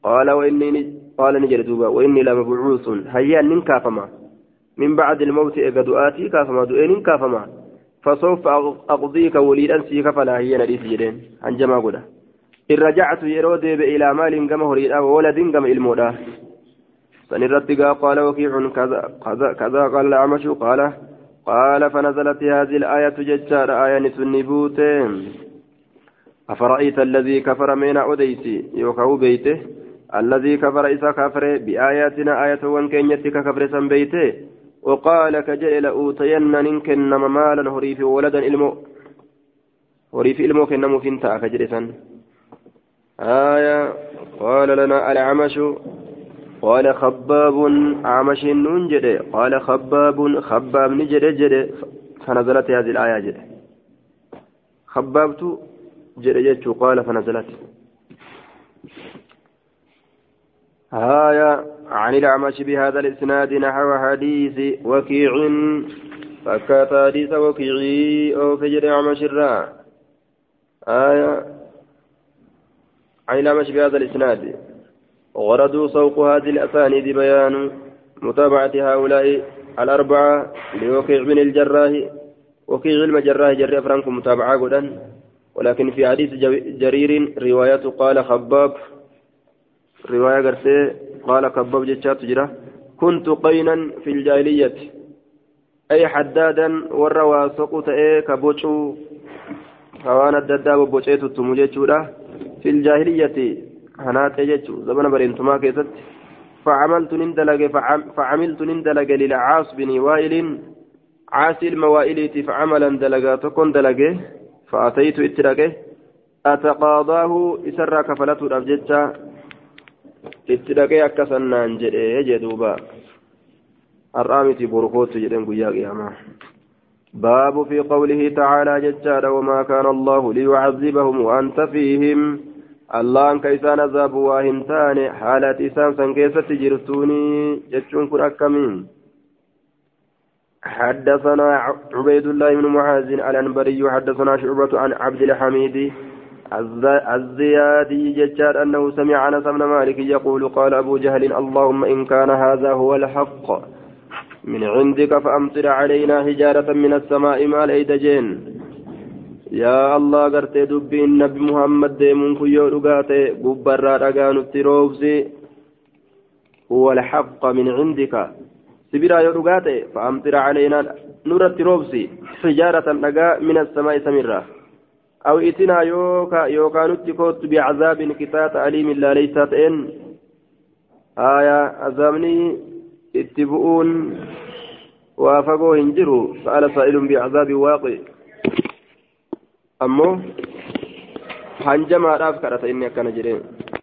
A: قال وإني قال نجد دوبا وإني لمبعوث. هيا نن كافما. من بعد الموت إيغا دؤاتي كافما. دؤين كافما. فسوف أقضيك وليدا سيك فلا هي نديس جدين. عن جما قدا إن رجعت يرو ديب إلى مال قم هريدا وولد قم إلمودا. سنرد قال وكيع كذا كذا كذا قال الأعمش قال قال فنزلت هذه الآية ججار آية نسنبوت أفرأيت الذي كفر من أديسي يوكو بيته. الذي كفر إذا كفر بآياتنا آية وانكينيتك كفر سن بيته. وقال كجل لأوتين ننكن مالا هريف ولدا إلمو هريف إلمو كنمو فينتا كجل آية قال لنا العمش قال خباب عمش ننجد قال خباب خباب نجد جد. فنزلت هذه الآية جد. خبابت جد جد قال فنزلت. آية عن الأعمش بهذا الإسناد نحو حديث وكيع. فكات حديث وكيعي أو فجر أعمش الراء آية عن الأعمش بهذا الإسناد. وردوا سوق هذه الأسانيد بيان متابعة هؤلاء الأربعة لوكيع بن الجراح وكيع المجراح جري فرانكم متابعة قدا. ولكن في حديث جرير رواية قال خباب رواية قرسي قال كباب جتشات جرا كنت قينا في الجاهلية أي حدادا وروا سقط إيه كبوشو فوانا الدداب بوشيت التموجيتشورا في الجاهلية هنات يجتشو زمن برينتما كيست فعملت نندلق فعملت نندلق للعاص بن وائل عاصي الموائلة فعملا دلقا تكون دلقه فأتيت اتلقه أتقاضاه إسرى كفلته الأبجتة jedhee jee duuba. Har'aa miti borkootu jedhen guyyaa qiyaamaa. باب في قوله تعالى ججار وما كان الله ليعذبهم وأنت فيهم الله أنك إسان عذاب واهنتان حالة إسان سنكيسة جرتوني جتشون كن أكمين حدثنا عبيد الله بن معاذ الأنبري حدثنا شعبة عن عبد الحميد الزيادي ججار أنه سمع أنس بن مالك يقول قال أبو جهل اللهم إن كان هذا هو الحق من عندك فأمطر علينا حجارة من السماء ما الأيدجين يا الله قرت دبي النبي محمد ديمون كيو رقاتي قبرا رقان التروفسي هو الحق من عندك سبرا يرقاتي فأمطر علينا نور التروفسي حجارة رقا من السماء سمرة أو إتنا يوكا يوكا نتكوت بعذاب كتات أليم لا ليس إن آية أزامني اتبؤون وافقوا هنجروا سأل سائل بعذاب واقع هنجما راف كرت إني كان جرين